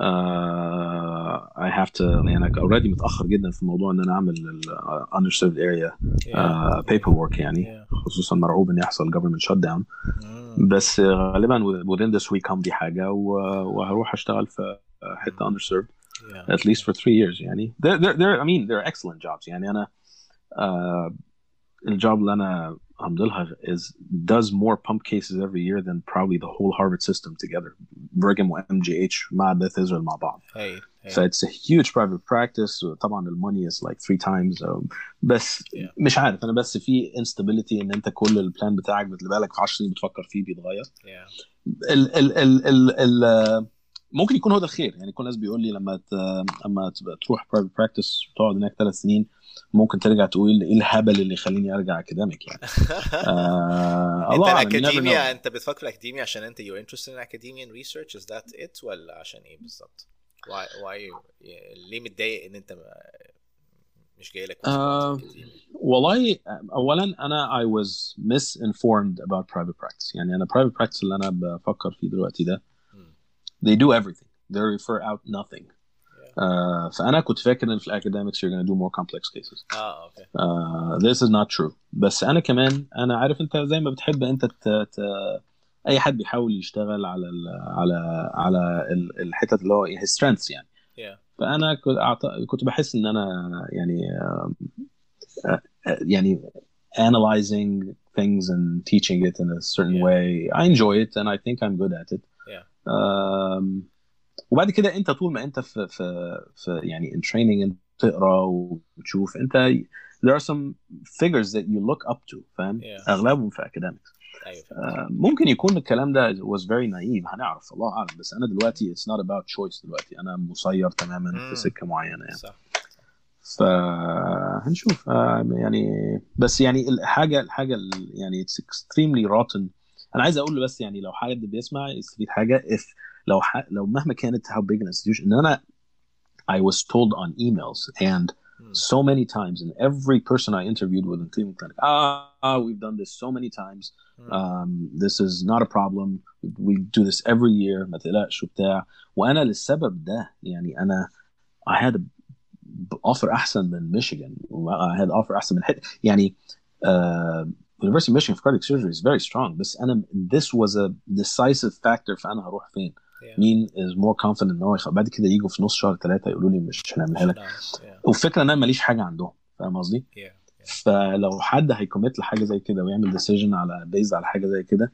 [SPEAKER 2] Uh, I have to يعني أنا already متاخر جدا في موضوع ان أنا اعمل ال uh, underserved area
[SPEAKER 1] Yeah.
[SPEAKER 2] uh, paperwork يعني
[SPEAKER 1] Yeah.
[SPEAKER 2] خصوصا مرعوب ان يحصل government shutdown
[SPEAKER 1] Mm.
[SPEAKER 2] بس غالبا within this week همضي حاجة وهروح اشتغل في حتة underserved
[SPEAKER 1] Yeah.
[SPEAKER 2] at least for three years يعني they're, they're, they're, I mean they're excellent jobs يعني أنا uh, الجوب اللي أنا همضلها is does more pump cases every year than probably the whole Harvard system together Brigham و MGH مع Beth Israel مع بعض
[SPEAKER 1] Hey. Hey.
[SPEAKER 2] so it's a huge private practice طبعا the money is like three times um, بس
[SPEAKER 1] Yeah.
[SPEAKER 2] مش عارف أنا بس في instability إن أنت كل البلان بتاعك بتبقى في 10 سنين بتفكر فيه بيتغير
[SPEAKER 1] Yeah.
[SPEAKER 2] ال ال ال ال ال ممكن يكون هو ده الخير يعني كل الناس بيقول لي لما ت... اما تبقى تروح private practice وتقعد هناك ثلاث سنين ممكن ترجع تقول إيه الهبل اللي يخليني أرجع academic يعني (laughs) آه أنت
[SPEAKER 1] الاكاديميا. أنت بتفكر في الاكاديميا عشان أنت interested in academia and research is that it ولا عشان إيه بالظبط؟ why why ليه متضايق إن أنت مش جاي لك
[SPEAKER 2] آه، والله اولا أنا I was misinformed about private practice يعني أنا private practice اللي أنا بفكر فيه دلوقتي ده. they do everything they refer out nothing آه فانا كنت فاكر ان في الاكاديمكس you're gonna do more complex cases
[SPEAKER 1] اه اوكي
[SPEAKER 2] uh, this is not true بس انا كمان انا عارف انت زي ما بتحب انت ت... ت... اي حد بيحاول يشتغل على ال... على على ال- الحتت اللي هو his strengths يعني
[SPEAKER 1] yeah
[SPEAKER 2] فانا كنت أعط... كنت بحس ان انا يعني آم، آه، آه، يعني analyzing things and teaching it in a certain
[SPEAKER 1] Yeah.
[SPEAKER 2] way I enjoy it and I think I'm good at it
[SPEAKER 1] Yeah.
[SPEAKER 2] um, وبعد كده انت طول ما انت في في في يعني in training انت تقرا وتشوف انت there are some figures that you look up to فاهم؟
[SPEAKER 1] Yeah.
[SPEAKER 2] أغلبهم في academics.
[SPEAKER 1] فهمت.
[SPEAKER 2] آه، ممكن يكون الكلام ده was very naive هنعرف الله أعلم. بس أنا دلوقتي it's not about choice دلوقتي. أنا مسير تماما
[SPEAKER 1] مم.
[SPEAKER 2] في سكة معينة يعني.
[SPEAKER 1] صح.
[SPEAKER 2] فهنشوف آه، يعني بس يعني الحاجة الحاجة ال- يعني it's extremely rotten أنا عايز أقول له بس يعني لو حد بيسمع يستفيد حاجة if لو ح... لو مهما كانت how big an institution ان أنا I was told on emails and so many times and every person I interviewed with in Cleveland Clinic ah we've done this so many times um, this is not a problem we do this every year ما تقلقش وبتاع وأنا للسبب ده يعني أنا I had a offer احسن من ميشيغان I had offer احسن من حتة يعني uh, University of Michigan for cardiac surgery is very strong بس أنا this was a decisive factor فانا هروح فين
[SPEAKER 1] Yeah.
[SPEAKER 2] مين is more confident إن هو يخ... بعد كده يجوا في نص شهر ثلاثة يقولوا لي مش هنعملها لك.
[SPEAKER 1] Yeah.
[SPEAKER 2] والفكرة إن أنا ماليش حاجة عندهم فاهم قصدي؟
[SPEAKER 1] Yeah.
[SPEAKER 2] فلو حد هي commit لحاجة زي كده ويعمل decision على base على حاجة زي كده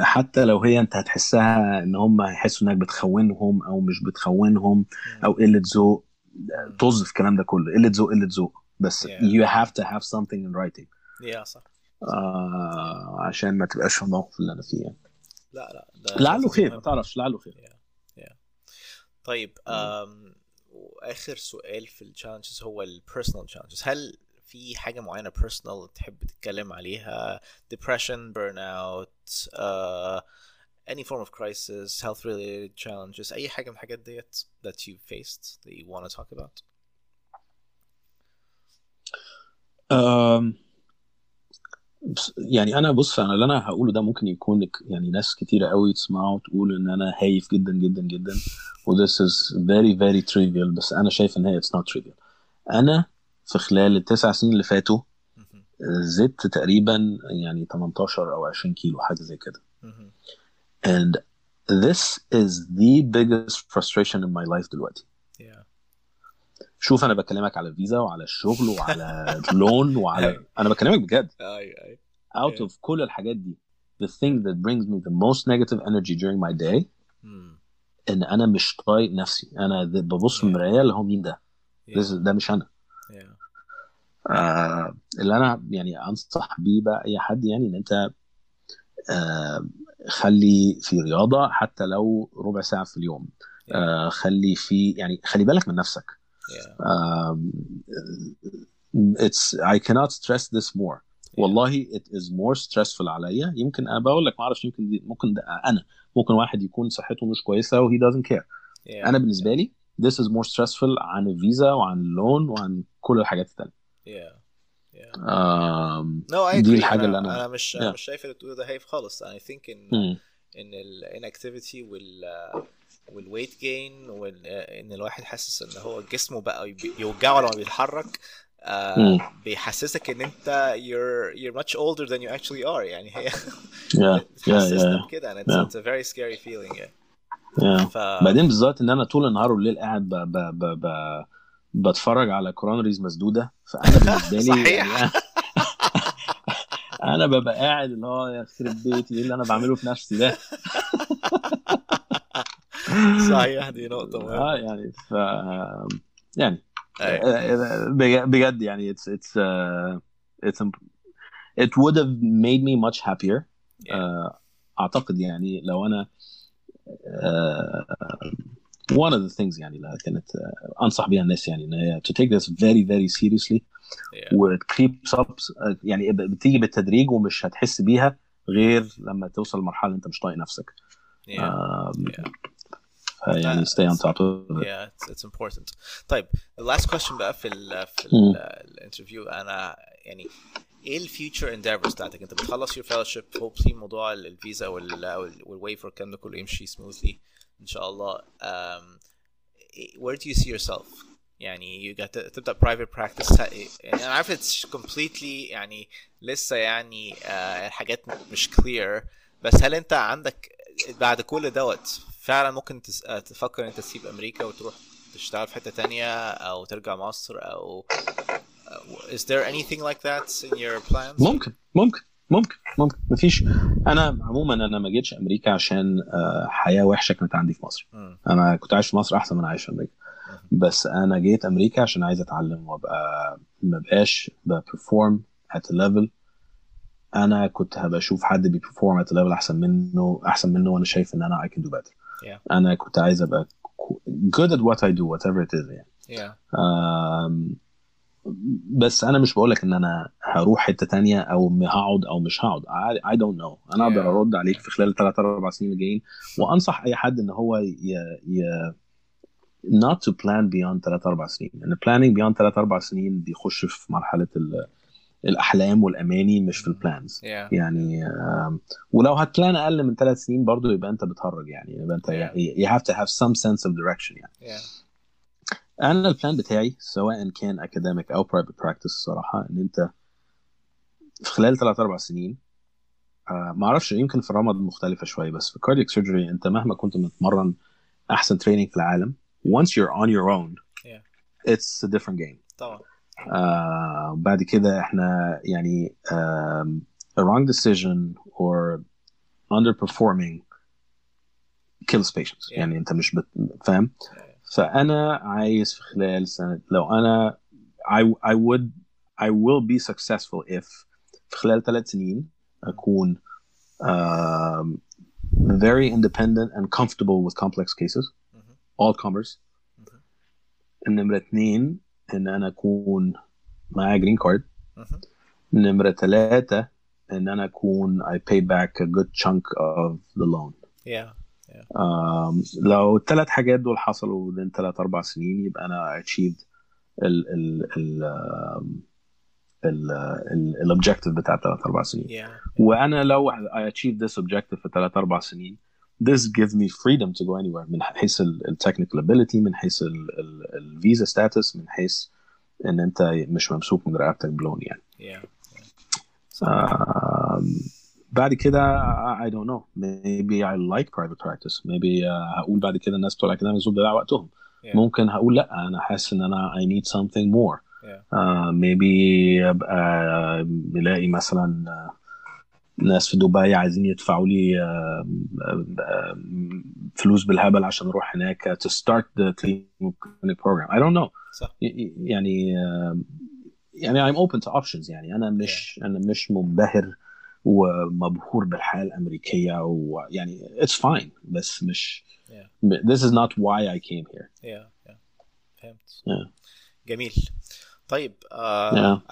[SPEAKER 2] حتى لو هي أنت هتحسها إن هم هيحسوا إنك بتخونهم أو مش بتخونهم. أو قلة ذوق. طز في الكلام ده كله قلة ذوق قلة ذوق بس
[SPEAKER 1] Yeah.
[SPEAKER 2] you have to have something in writing
[SPEAKER 1] Yeah صح.
[SPEAKER 2] آه عشان ما تبقاش في الموقف اللي أنا فيه يعني.
[SPEAKER 1] لا لا ده
[SPEAKER 2] لعله خير. ما تعرفش لعله خير.
[SPEAKER 1] طيب um, وآخر سؤال في ال challenges هو ال personal challenges هل في حاجة معينة personal تحب تتكلم عليها؟ depression burnout uh, any form of crisis health related challenges أي حاجة من الحاجات ديت that you faced that you want to talk about
[SPEAKER 2] بس- يعني أنا بص أنا اللي أنا هقوله ده ممكن يكون يعني ناس كتيره قوي تسمعه وتقول إن أنا هايف جدا جدا جدا و this is very very trivial بس أنا شايف إن هي it's not trivial. أنا في خلال التسع سنين اللي فاتوا. زدت تقريبا يعني 18 أو 20 كيلو حاجة زي كده. and this is the biggest frustration in my life دلوقتي. شوف أنا بكلمك على الفيزا وعلى الشغل وعلى لون وعلى (laughs) أنا بكلمك بجد.
[SPEAKER 1] اي اي
[SPEAKER 2] out of كل الحاجات دي the thing that brings me the most negative energy during my day. إن أنا مش طايق نفسي. أنا ببص في. المرايه اللي هو مين ده؟ ده مش
[SPEAKER 1] أنا.
[SPEAKER 2] آه اللي أنا يعني أنصح بيه بقى أي حد يعني إن أنت آه خلي في رياضة حتى لو ربع ساعة في اليوم. آه خلي في يعني خلي بالك من نفسك.
[SPEAKER 1] Yeah.
[SPEAKER 2] Um, it's I cannot stress this more. والله it is more stressful عليا. يمكن أنا بقول لك ما أعرفش يمكن دي ممكن ده أنا. ممكن واحد يكون صحته مش كويسة و he doesn't care.
[SPEAKER 1] Yeah.
[SPEAKER 2] أنا بالنسبة لي this is more stressful عن الفيزا وعن اللون وعن كل الحاجات التانية.
[SPEAKER 1] Yeah. Yeah.
[SPEAKER 2] Um,
[SPEAKER 1] No, I
[SPEAKER 2] دي
[SPEAKER 1] agree.
[SPEAKER 2] الحاجة
[SPEAKER 1] أنا,
[SPEAKER 2] اللي أنا-
[SPEAKER 1] أنا مش
[SPEAKER 2] Yeah.
[SPEAKER 1] مش شايف اللي بتقوله ده هايف خالص. I think إن
[SPEAKER 2] hmm.
[SPEAKER 1] إن ال inactivity وال والويت جين وال إن الواحد حاسس إن هو جسمه بقى يوجعه لما بيتحرك آه. بيحسسك إن أنت you're you're much older than you actually are يعني هي بكده (laughs) and it's,
[SPEAKER 2] Yeah.
[SPEAKER 1] it's a very scary feeling yeah.
[SPEAKER 2] yeah
[SPEAKER 1] ف
[SPEAKER 2] بعدين بالذات إن أنا طول النهار والليل قاعد ب... ب... ب... ب... بتفرج على كورونريز مسدودة فأنا بالنسبة لي
[SPEAKER 1] صحيح.
[SPEAKER 2] يعني أنا (laughs) ببقى قاعد اللي هو يخرب بيتي إيه اللي أنا بعمله في نفسي ده (laughs) (laughs)
[SPEAKER 1] صحيح دي نقطة
[SPEAKER 2] آه
[SPEAKER 1] مهمة
[SPEAKER 2] يعني ف يعني
[SPEAKER 1] أيوة.
[SPEAKER 2] بج- بجد يعني it's it's uh, it's imp- it would have made me much happier
[SPEAKER 1] Yeah.
[SPEAKER 2] uh, أعتقد يعني لو أنا uh, one of the things يعني اللي كانت uh, أنصح بيها الناس يعني إن هي to take this very very seriously
[SPEAKER 1] Yeah.
[SPEAKER 2] و it creeps up uh, يعني بتيجي بالتدريج ومش هتحس بيها غير لما توصل لمرحلة أنت مش طايق نفسك
[SPEAKER 1] Yeah.
[SPEAKER 2] um,
[SPEAKER 1] Yeah.
[SPEAKER 2] يعني
[SPEAKER 1] لا،
[SPEAKER 2] stay on top of it
[SPEAKER 1] Yeah, it's, it's important. طيب the last question بقى في ال في. ال- الانترفيو أنا يعني إيه الفيوتشر endeavors بتاعتك؟ أنت بتخلص your fellowship hopefully موضوع ال- الفيزا وال والويفر والكلام ده كله يمشي smoothly إن شاء الله. Um, where do you see yourself يعني you got to, تبدأ private practice يعني أنا عارف it's completely يعني لسه يعني آه الحاجات مش clear بس هل أنت عندك بعد كل دوت فعلا ممكن تس... تفكر أنت تسيب أمريكا وتروح تشتغل في حتة تانية أو ترجع مصر أو is there anything like that in your plans?
[SPEAKER 2] ممكن ممكن ممكن ممكن. مفيش. أنا عموما أنا ما جيتش أمريكا عشان حياة وحشة كانت عندي في مصر. أنا كنت عايش في مصر أحسن من عايش في أمريكا. بس أنا جيت أمريكا عشان عايز أتعلم وأبقى ما بقاش ب perform at level أنا كنت هبقى أشوف حد بي perform at level أحسن منه أحسن منه وأنا شايف إن أنا I can do better.
[SPEAKER 1] Yeah.
[SPEAKER 2] أنا كنت عايز أبقى good at what I do whatever it is يعني.
[SPEAKER 1] Yeah.
[SPEAKER 2] آم، بس أنا مش بقول لك إن أنا هروح حتة تانية أو هقعد أو مش هقعد. I, I don't know. أنا أقدر
[SPEAKER 1] Yeah.
[SPEAKER 2] أرد عليك في خلال الثلاث أربع سنين الجايين وأنصح أي حد إن هو ي, ي not to plan beyond ثلاث أربع سنين. ان planning beyond ثلاث أربع سنين بيخش في مرحلة ال- الأحلام والأماني مش في البلانز
[SPEAKER 1] yeah.
[SPEAKER 2] يعني ولو هتبلان أقل من ثلاث سنين برضو يبقى أنت بتهرج يعني يبقى أنت
[SPEAKER 1] Yeah.
[SPEAKER 2] you have to have some sense of direction يعني.
[SPEAKER 1] Yeah.
[SPEAKER 2] أنا ال plan بتاعي سواء كان academic أو private practice الصراحة إن أنت في خلال ثلاث أربع سنين آه ما أعرفش يمكن في الرمد مختلفة شوية بس في cardiac surgery أنت مهما كنت متمرن أحسن training في العالم once you're on your own
[SPEAKER 1] Yeah.
[SPEAKER 2] it's a different game.
[SPEAKER 1] طبعا.
[SPEAKER 2] بعد كده احنا يعني um, a wrong decision or underperforming kills patients
[SPEAKER 1] Yeah.
[SPEAKER 2] يعني انت مش بت... فاهم فانا عايز في خلال سنه لو انا I, I would I will be successful if في خلال ثلاث سنين اكون um, very independent and comfortable with complex cases
[SPEAKER 1] Mhm.
[SPEAKER 2] all comers
[SPEAKER 1] Mhm.
[SPEAKER 2] النمرة اتنين إن أنا أكون معايا جرين كارد. نمرة ثلاثة إن أنا أكون I pay back a good chunk of the loan.
[SPEAKER 1] Yeah.
[SPEAKER 2] Um, لو الثلاث حاجات دول حصلوا within ثلاث أربع سنين يبقى أنا achieved ال ال ال ال ال الاوبجيكتيف بتاع ثلاث أربع سنين.
[SPEAKER 1] Yeah.
[SPEAKER 2] وأنا لو I achieved this objective في ثلاث أربع سنين this gives me freedom to go anywhere. من حيث ال technical ability من حيث الفيزا status من حيث إن أنت مش ممسوك من رقبتك بلون يعني.
[SPEAKER 1] Yeah.
[SPEAKER 2] um, بعد كده I don't know. Maybe I like private practice. Maybe uh, هقول بعد كده الناس بتوع الاكاديميك دول بيضيعوا وقتهم.
[SPEAKER 1] Yeah.
[SPEAKER 2] ممكن هقول لأ أنا حاسس إن أنا I need something more.
[SPEAKER 1] Yeah.
[SPEAKER 2] uh, maybe ابقى بلاقي مثلا uh, ناس في دبي عايزين يدفعوا لي uh, uh, فلوس بالهبل عشان أروح هناك to start the clinic program. I don't know.
[SPEAKER 1] صح.
[SPEAKER 2] يعني uh, يعني I'm open to options يعني. أنا مش أنا مش منبهر ومبهور بالحياة الأمريكية ويعني it's fine بس مش
[SPEAKER 1] Yeah.
[SPEAKER 2] this is not why I came here.
[SPEAKER 1] Yeah yeah. فهمت.
[SPEAKER 2] Yeah.
[SPEAKER 1] جميل. طيب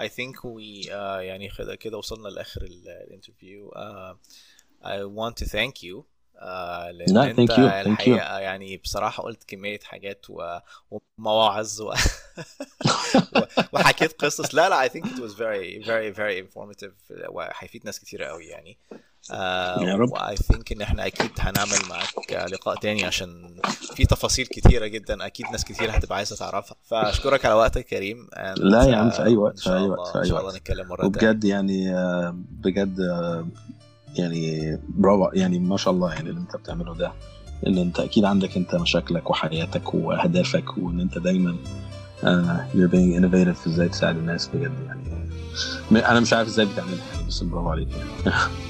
[SPEAKER 1] think we uh, يعني كده كده وصلنا لآخر ال- الانترفيو. want to thank you uh, لأن
[SPEAKER 2] لا،
[SPEAKER 1] أنت
[SPEAKER 2] thank you, thank you.
[SPEAKER 1] الحقيقة يعني بصراحة قلت كمية حاجات و... ومواعظ (laughs) و... وحكيت قصص. لا لا I think it was very very very informative وهيفيد ناس كتير قوي يعني.
[SPEAKER 2] يا رب.
[SPEAKER 1] واي ثينك إن إحنا أكيد هنعمل معاك لقاء تاني عشان في تفاصيل كتيرة جدا. أكيد ناس كتير هتبقى عايزة تعرفها. فأشكرك على وقتك كريم.
[SPEAKER 2] لا يا عم،
[SPEAKER 1] آه،
[SPEAKER 2] في أي وقت، في
[SPEAKER 1] شاء الله-
[SPEAKER 2] وقت، في
[SPEAKER 1] إن
[SPEAKER 2] أي
[SPEAKER 1] شاء
[SPEAKER 2] وقت.
[SPEAKER 1] الله نتكلم مرة
[SPEAKER 2] وبجد يعني آه، بجد آه، يعني برافو يعني ما شاء الله يعني اللي أنت بتعمله ده. إن أنت أكيد عندك أنت مشاكلك وحياتك وأهدافك وإن أنت دايما آه، you're being innovative إزاي تساعد الناس بجد يعني. أنا مش عارف إزاي بتعملها يعني بس برافو عليك يعني. (laughs)